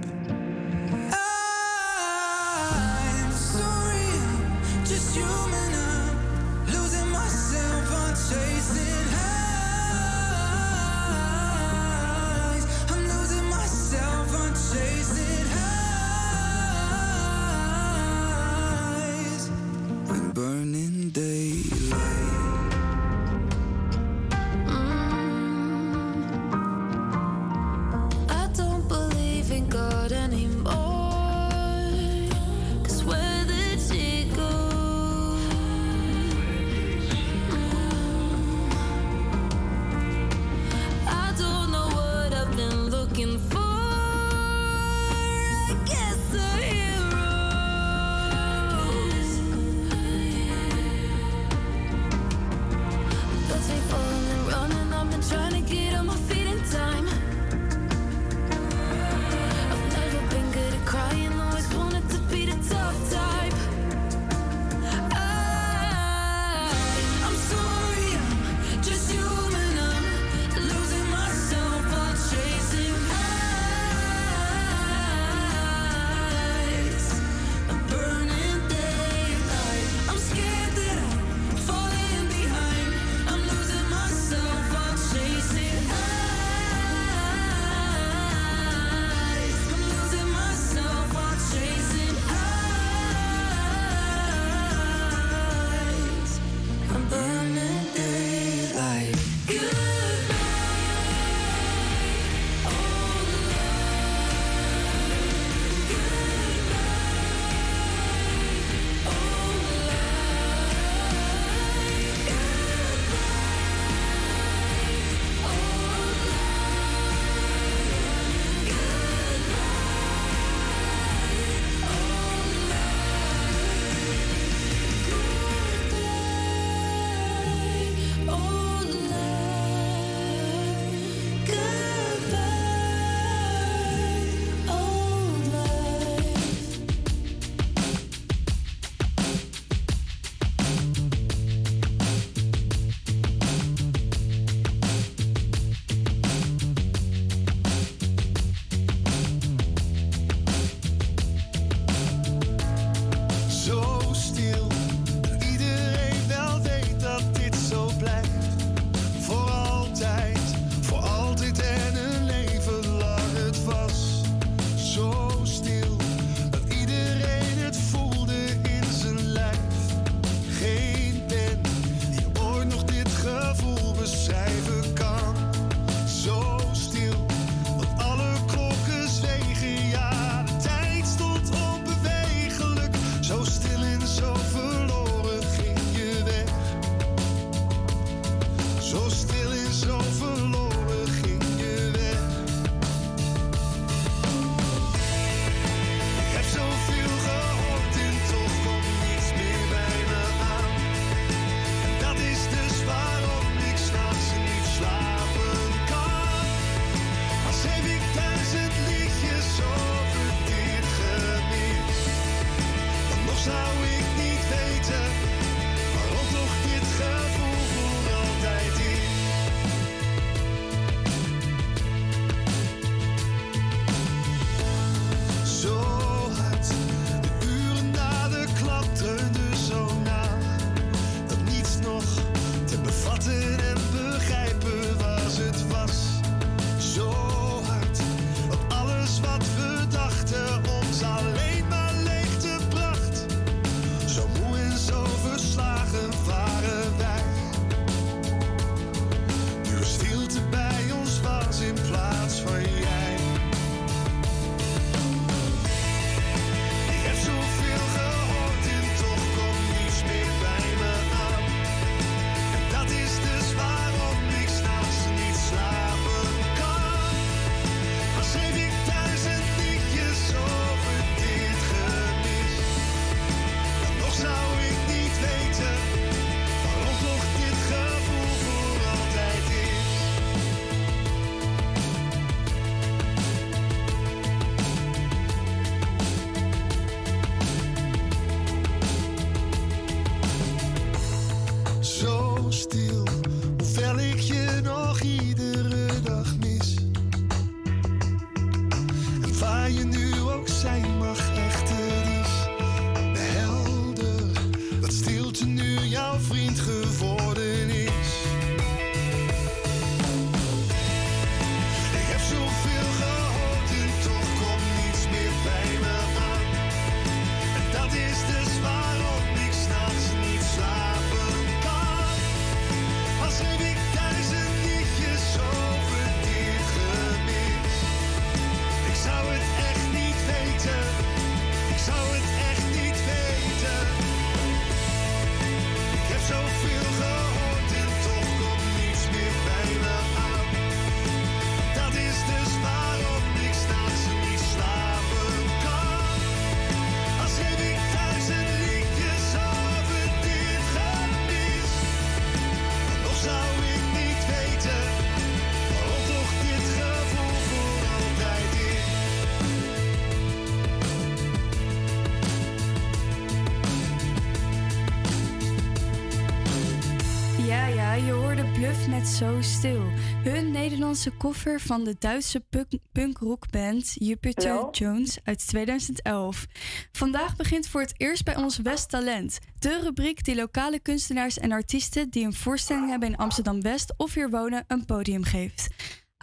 Zo Stil. Hun Nederlandse cover van de Duitse punk- punkrockband Jupiter? Jones uit 2011. Vandaag begint voor het eerst bij ons West Talent. De rubriek die lokale kunstenaars en artiesten die een voorstelling hebben in Amsterdam West of hier wonen een podium geeft.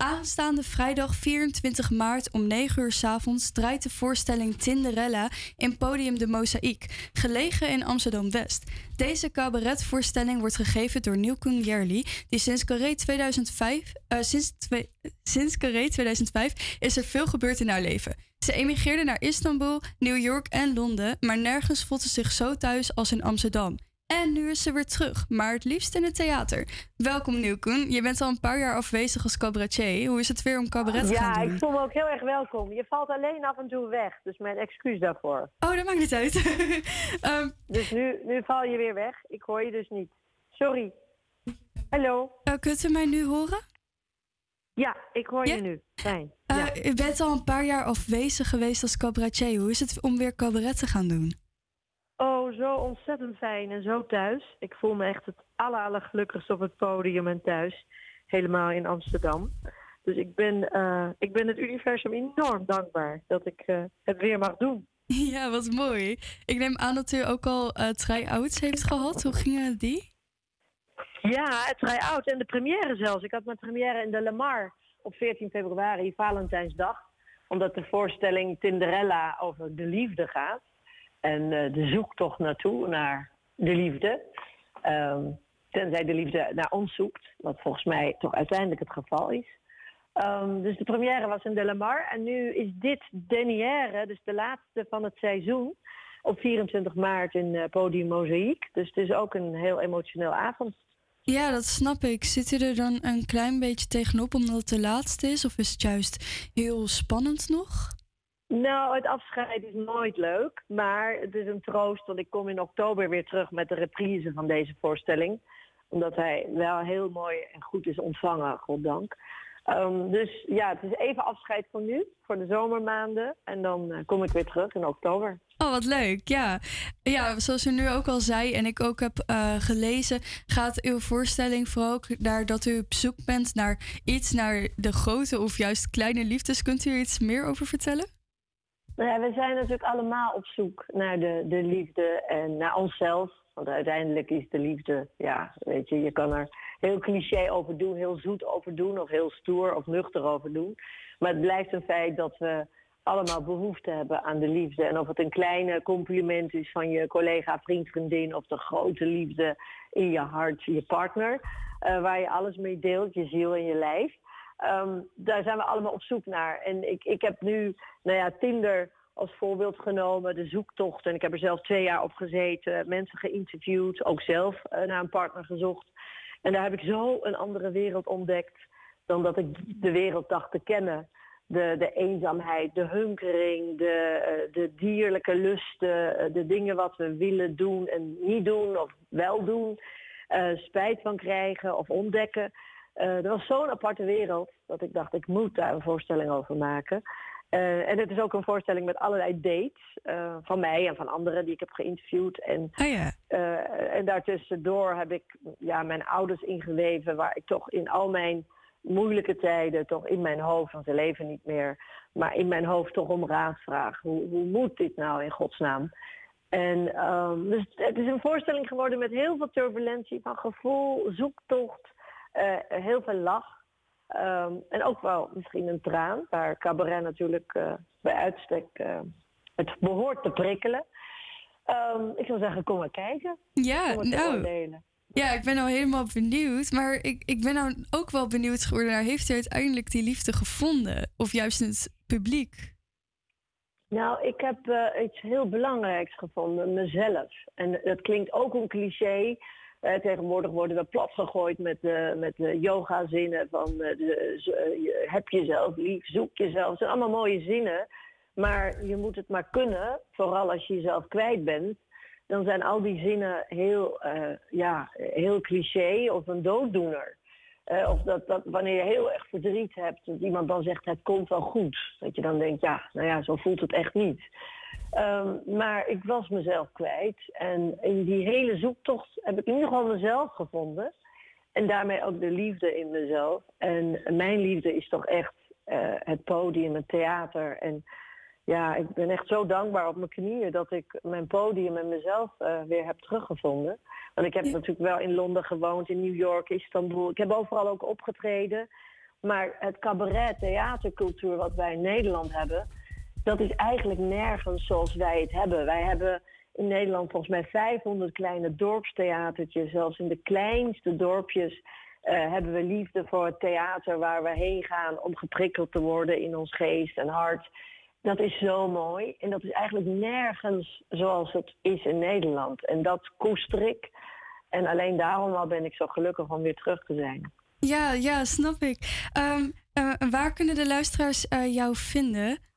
Aanstaande vrijdag 24 maart om 9 uur 's avonds draait de voorstelling Tinderella in Podium de Mozaïek, gelegen in Amsterdam West. Deze cabaretvoorstelling wordt gegeven door Nielkoen Jerli, die sinds Carré 2005, eh, sinds, sinds Carré 2005 is er veel gebeurd in haar leven. Ze emigreerde naar Istanbul, New York en Londen, maar nergens voelt ze zich zo thuis als in Amsterdam. En nu is ze weer terug, maar het liefst in het theater. Welkom Nielkoen, je bent al een paar jaar afwezig als cabaretier. Hoe is het weer om cabaret te Ja, gaan doen? ik voel me ook heel erg welkom. Je valt alleen af en toe weg, dus mijn excuus daarvoor. Oh, dat maakt niet uit. Ehm, Dus nu, nu val je weer weg. Ik hoor je dus niet. Sorry. Hallo. Uh, kunt u mij nu horen? Ja, ik hoor je nu. Fijn. Uh, U bent al een paar jaar afwezig geweest als cabaretier. Hoe is het om weer cabaret te gaan doen? Zo ontzettend fijn en zo thuis. Ik voel me echt het aller, allergelukkigst op het podium en thuis. Helemaal in Amsterdam. Dus ik ben, eh, ik ben het universum enorm dankbaar dat ik eh, het weer mag doen. Ja, wat mooi. Ik neem aan dat u ook al uh, try-outs heeft gehad. Hoe gingen die? Ja, het try-out en de première zelfs. Ik had mijn première in de Lamar op 14 februari, Valentijnsdag. Omdat de voorstelling Tinderella over de liefde gaat. En uh, de zoektocht naartoe, naar de liefde. Um, tenzij de liefde naar ons zoekt. Wat volgens mij toch uiteindelijk het geval is. Um, dus de première was in de Lamar. En nu is dit dernière, dus de laatste van het seizoen. Op 24 maart in uh, Podium Mozaïek. Dus het is ook een heel emotioneel avond. Ja, dat snap ik. Zit u er dan een klein beetje tegenop omdat het de laatste is? Of is het juist heel spannend nog? Nou, het afscheid is nooit leuk. Maar het is een troost, want ik kom in oktober weer terug met de reprise van deze voorstelling. Omdat hij wel heel mooi en goed is ontvangen, goddank. Um, dus ja, het is even afscheid van nu, voor de zomermaanden. En dan uh, kom ik weer terug in oktober. Oh, wat leuk. Ja. ja, zoals u nu ook al zei en ik ook heb uh, gelezen, gaat uw voorstelling vooral ook naar dat u op zoek bent naar iets, naar de grote of juist kleine liefdes. Kunt u er iets meer over vertellen? Nou we zijn natuurlijk allemaal op zoek naar de, de liefde en naar onszelf. Want uiteindelijk is de liefde, ja, weet je, je kan er heel cliché over doen, heel zoet over doen, of heel stoer of nuchter over doen. Maar het blijft een feit dat we allemaal behoefte hebben aan de liefde. En of het een kleine compliment is van je collega, vriend, vriendin, of de grote liefde in je hart, je partner, uh, waar je alles mee deelt, je ziel en je lijf. Um, daar zijn we allemaal op zoek naar. En ik, ik heb nu, nou ja, Tinder als voorbeeld genomen, de zoektocht. En ik heb er zelf twee jaar op gezeten, mensen geïnterviewd, ook zelf uh, naar een partner gezocht. En daar heb ik zo een andere wereld ontdekt dan dat ik de wereld dacht te kennen. De, de eenzaamheid, de hunkering, de, uh, de dierlijke lusten, uh, de dingen wat we willen doen en niet doen of wel doen. Spijt van krijgen of ontdekken. Dat was zo'n aparte wereld dat ik dacht, ik moet daar een voorstelling over maken. Uh, en het is ook een voorstelling met allerlei dates uh, van mij en van anderen die ik heb geïnterviewd. En, oh ja. en daartussendoor heb ik ja, mijn ouders ingeweven, waar ik toch in al mijn moeilijke tijden, toch in mijn hoofd, want ze leven niet meer, maar in mijn hoofd toch om raad vraag. Hoe, hoe moet dit nou in godsnaam? En um, dus het is een voorstelling geworden met heel veel turbulentie van gevoel, zoektocht, heel veel lach. Um, en ook wel misschien een traan, waar cabaret natuurlijk uh, bij uitstek uh, het behoort te prikkelen. Um, ik zou zeggen, kom maar kijken. Ja, nou, ja, ik ben al helemaal benieuwd. Maar ik, ik ben nou ook wel benieuwd geworden naar, heeft u uiteindelijk die liefde gevonden? Of juist het publiek? Nou, ik heb uh, iets heel belangrijks gevonden, mezelf. En dat klinkt ook een cliché, uh, tegenwoordig worden we plat gegooid met, uh, met de yoga-zinnen van heb jezelf lief, zoek jezelf. Het zijn allemaal mooie zinnen, maar je moet het maar kunnen, vooral als je jezelf kwijt bent. Dan zijn al die zinnen heel, ja, heel cliché of een dooddoener. of dat, dat wanneer je heel erg verdriet hebt, dat iemand dan zegt het komt wel goed. Dat je dan denkt, ja, nou ja, zo voelt het echt niet. Um, maar ik was mezelf kwijt. En in die hele zoektocht heb ik in ieder geval mezelf gevonden. En daarmee ook de liefde in mezelf. En mijn liefde is toch echt eh, het podium, het theater. En ja, ik ben echt zo dankbaar op mijn knieën dat ik mijn podium en mezelf eh, weer heb teruggevonden. Want ik heb natuurlijk wel in Londen gewoond, in New York, Istanbul. Ik heb overal ook opgetreden. Maar het cabaret, theatercultuur wat wij in Nederland hebben, dat is eigenlijk nergens zoals wij het hebben. Wij hebben in Nederland volgens mij 500 kleine dorpstheatertjes. Zelfs in de kleinste dorpjes eh, hebben we liefde voor het theater waar we heen gaan om geprikkeld te worden in ons geest en hart. Dat is zo mooi. En dat is eigenlijk nergens zoals het is in Nederland. En dat koester ik. En alleen daarom al ben ik zo gelukkig om weer terug te zijn. Ja, ja, snap ik. Ehm, eh, waar kunnen de luisteraars eh, jou vinden?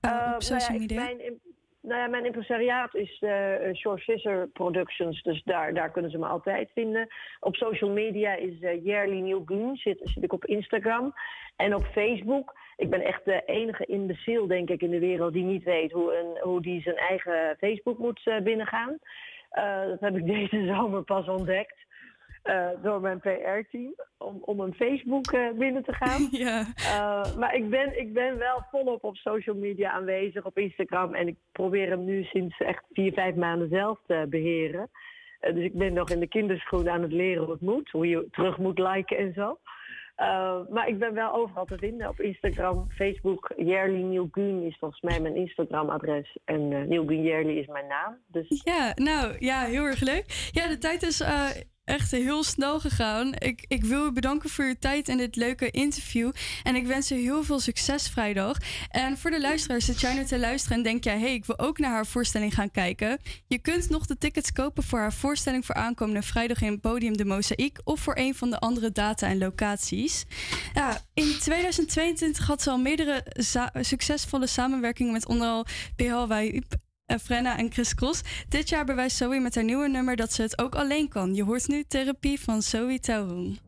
Eh, Eh, op social nou ja, media? Mijn, nou ja, mijn impresariaat is uh, Short Scissor Productions, dus daar, daar kunnen ze me altijd vinden. Op social media is uh, New Goon, zit, zit ik op Instagram. En op Facebook, ik ben echt de enige imbeciel, denk ik, in de wereld die niet weet hoe, een, hoe die zijn eigen Facebook moet uh, binnengaan. Uh, dat heb ik deze zomer pas ontdekt. Uh, door mijn PR-team om, om een Facebook uh, binnen te gaan. ja. uh, maar ik ben, ik ben wel volop op social media aanwezig, op Instagram. En ik probeer hem nu sinds echt vier, vijf maanden zelf te beheren. Dus ik ben nog in de kinderschoenen aan het leren hoe het moet. Hoe je terug moet liken en zo. Maar ik ben wel overal te vinden op Instagram, Facebook. Yearly Neil Gun is volgens mij mijn Instagram-adres. En uh, Neil Gun Yearly is mijn naam. Dus... Ja, nou ja, heel erg leuk. Ja, de tijd is echt heel snel gegaan. Ik, ik wil u bedanken voor uw tijd en dit leuke interview. En ik wens u heel veel succes vrijdag. En voor de luisteraars, zit jij nu te luisteren en denk jij... hey, ik wil ook naar haar voorstelling gaan kijken. Je kunt nog de tickets kopen voor haar voorstelling... voor aankomende vrijdag in Podium de Mozaïek... of voor een van de andere data en locaties. Ja, in 2022 had ze al meerdere succesvolle samenwerkingen... met onder andere Frenna en Chris Cross. Dit jaar bewijst Zoe met haar nieuwe nummer dat ze het ook alleen kan. Je hoort nu therapie van Zoe Taurung.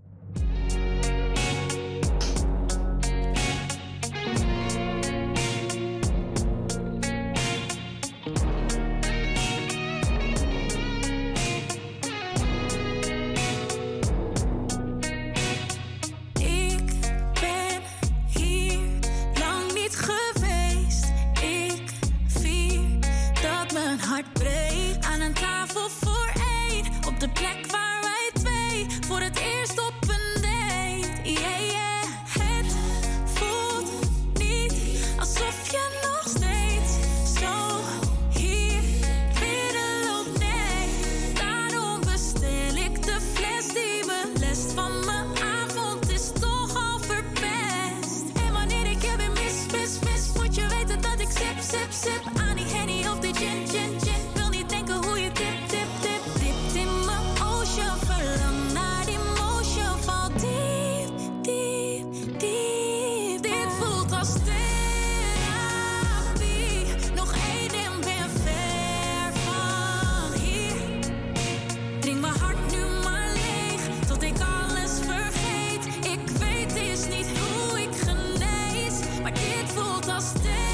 I'll stay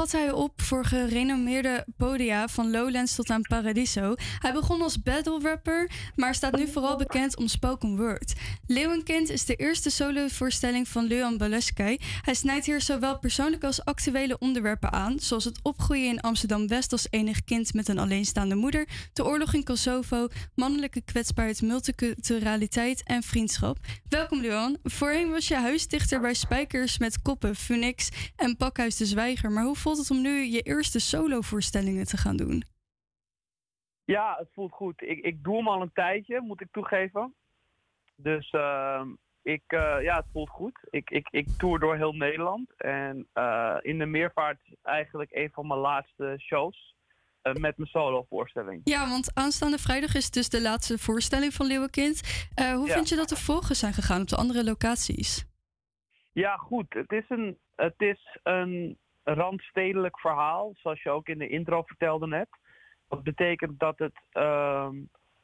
trad hij op voor gerenommeerde podia van Lowlands tot aan Paradiso. Hij begon als battle rapper, maar staat nu vooral bekend om spoken word. Leeuwenkind is de eerste solovoorstelling van Leon Baleskai. Hij snijdt hier zowel persoonlijke als actuele onderwerpen aan, zoals het opgroeien in Amsterdam-West als enig kind met een alleenstaande moeder, de oorlog in Kosovo, mannelijke kwetsbaarheid, multiculturaliteit en vriendschap. Welkom Leon. Voorheen was je huisdichter bij Spijkers met Koppen, Phoenix en Pakhuis de Zwijger. Maar hoe voelt het om nu je eerste solovoorstellingen te gaan doen? Ja, het voelt goed. Ik, ik doe hem al een tijdje, moet ik toegeven. Dus ehm, ik, eh, ja, het voelt goed. Ik, ik, ik tour door heel Nederland. En eh, in de meervaart eigenlijk een van mijn laatste shows. eh, met mijn solovoorstelling. Ja, want aanstaande vrijdag is dus de laatste voorstelling van Leeuwenkind. Eh, hoe Ja. vind je dat de volgen zijn gegaan op de andere locaties? Ja, goed. Het is een, het is een randstedelijk verhaal, zoals je ook in de intro vertelde net. Dat betekent dat het ehm,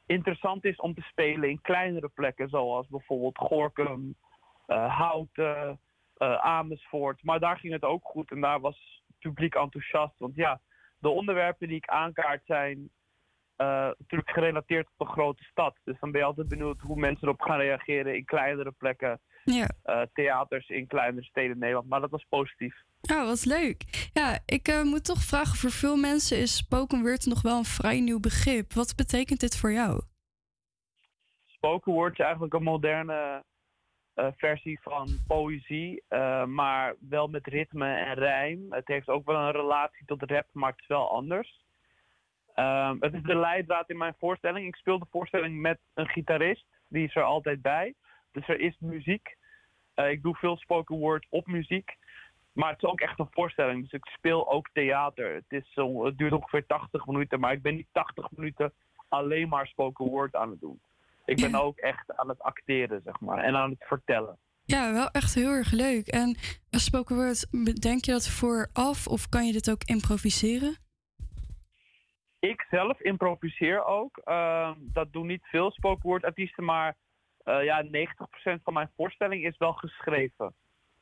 interessant is om te spelen in kleinere plekken, zoals bijvoorbeeld Gorkum, eh, Houten, eh, Amersfoort. Maar daar ging het ook goed en daar was het publiek enthousiast. Want ja, de onderwerpen die ik aankaart zijn eh, natuurlijk gerelateerd tot een grote stad. Dus dan ben je altijd benieuwd hoe mensen erop gaan reageren in kleinere plekken. Ja. theaters in kleinere steden in Nederland. Maar dat was positief. Ja, wat leuk. Ja, ik eh, moet toch vragen, voor veel mensen is spoken word nog wel een vrij nieuw begrip. Wat betekent dit voor jou? Spoken word is eigenlijk een moderne eh, versie van poëzie, eh, maar wel met ritme en rijm. Het heeft ook wel een relatie tot rap, maar het is wel anders. Ehm, het is de leidraad in mijn voorstelling. Ik speel de voorstelling met een gitarist, die is er altijd bij. Dus er is muziek. Ik doe veel spoken word op muziek. Maar het is ook echt een voorstelling, dus ik speel ook theater. Het, is zo, het duurt ongeveer 80 minuten, maar ik ben niet 80 minuten alleen maar spoken word aan het doen. Ik ben ook echt aan het acteren, zeg maar, en aan het vertellen. Ja, wel echt heel erg leuk. En als spoken word, denk je dat vooraf of kan je dit ook improviseren? Ik zelf improviseer ook. Ehm, dat doen niet veel spoken word artiesten, maar eh, ja, 90% van mijn voorstelling is wel geschreven.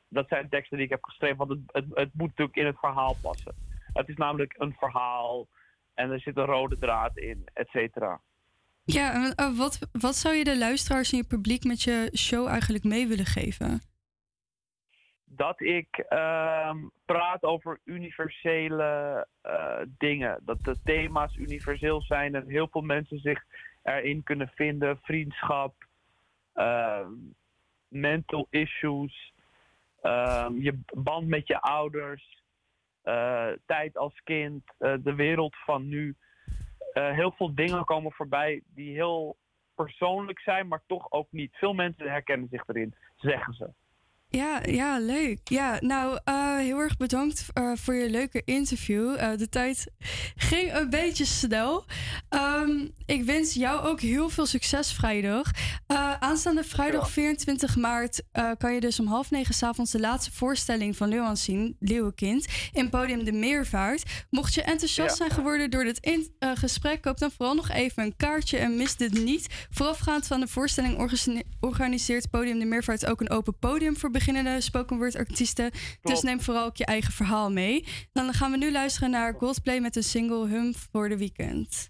Dat zijn teksten die ik heb geschreven, want het, het, het moet natuurlijk in het verhaal passen. Het is namelijk een verhaal en er zit een rode draad in, et cetera. Ja, en eh, wat, wat zou je de luisteraars en je publiek met je show eigenlijk mee willen geven? dat ik ehm, praat over universele eh, dingen. Dat de thema's universeel zijn en heel veel mensen zich erin kunnen vinden. Vriendschap, ehm, mental issues, je band met je ouders, eh, tijd als kind, eh, de wereld van nu. Eh, heel veel dingen komen voorbij die heel persoonlijk zijn, maar toch ook niet. Veel mensen herkennen zich erin, zeggen ze. Ja, ja, leuk. Ja, nou, eh, heel erg bedankt eh, voor je leuke interview. Eh, de tijd ging een beetje snel. Ehm, ik wens jou ook heel veel succes vrijdag. Aanstaande vrijdag 24 maart kan je dus om half negen s'avonds de laatste voorstelling van Leeuwen zien, Leeuwenkind, in podium De Meervaart. Mocht je enthousiast Ja. zijn geworden door dit in- gesprek, koop dan vooral nog even een kaartje en mis dit niet. Voorafgaand van de voorstelling organise- organiseert Podium De Meervaart ook een open podium voor beginnende spoken word artiesten. Dus neem vooral ook je eigen verhaal mee. Dan gaan we nu luisteren naar Goldplay met de single Hum voor de Weekend.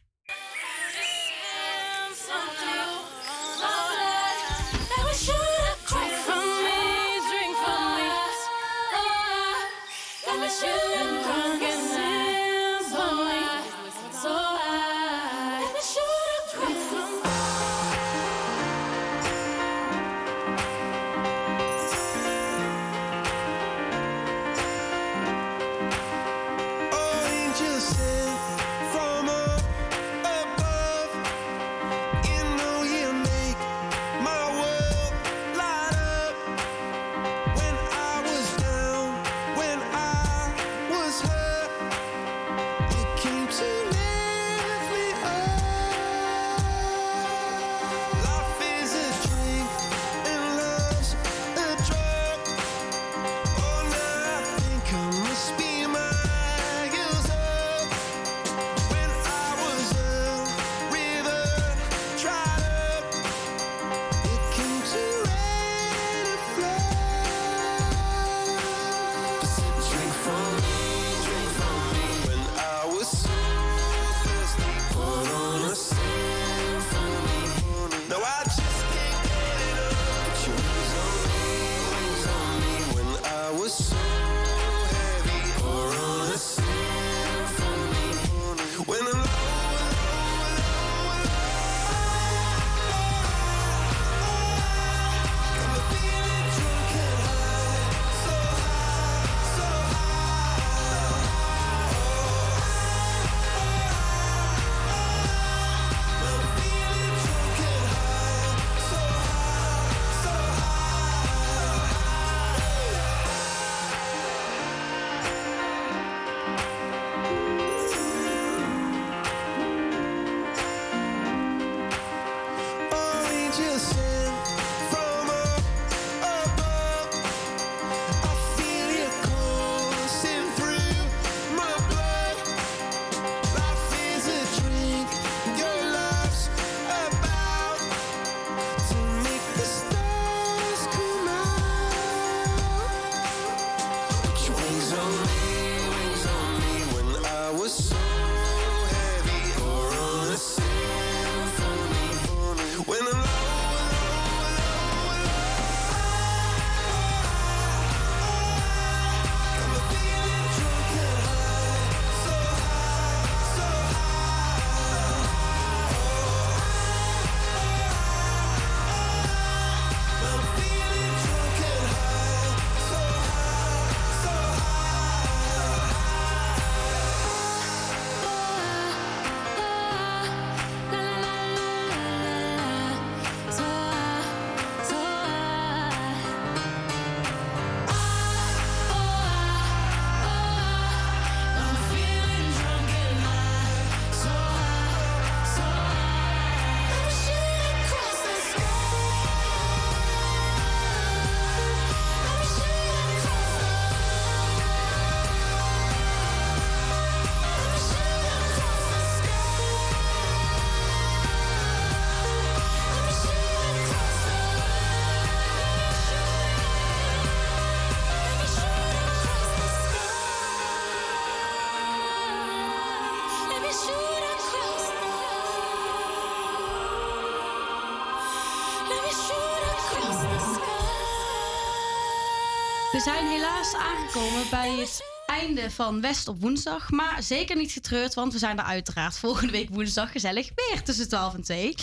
Aangekomen bij het einde van West op woensdag. Maar zeker niet getreurd, want we zijn er uiteraard volgende week woensdag gezellig weer tussen 12 en 2.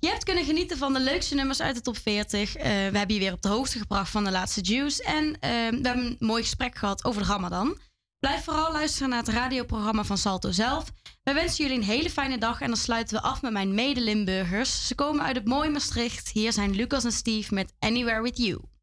Je hebt kunnen genieten van de leukste nummers uit de top 40. Eh, we hebben je weer op de hoogte gebracht van de laatste Juice. En eh, we hebben een mooi gesprek gehad over de Ramadan. Blijf vooral luisteren naar het radioprogramma van Salto zelf. Wij wensen jullie een hele fijne dag en dan sluiten we af met mijn mede-Limburgers. Ze komen uit het mooie Maastricht. Hier zijn Lucas en Steve met Anywhere With You.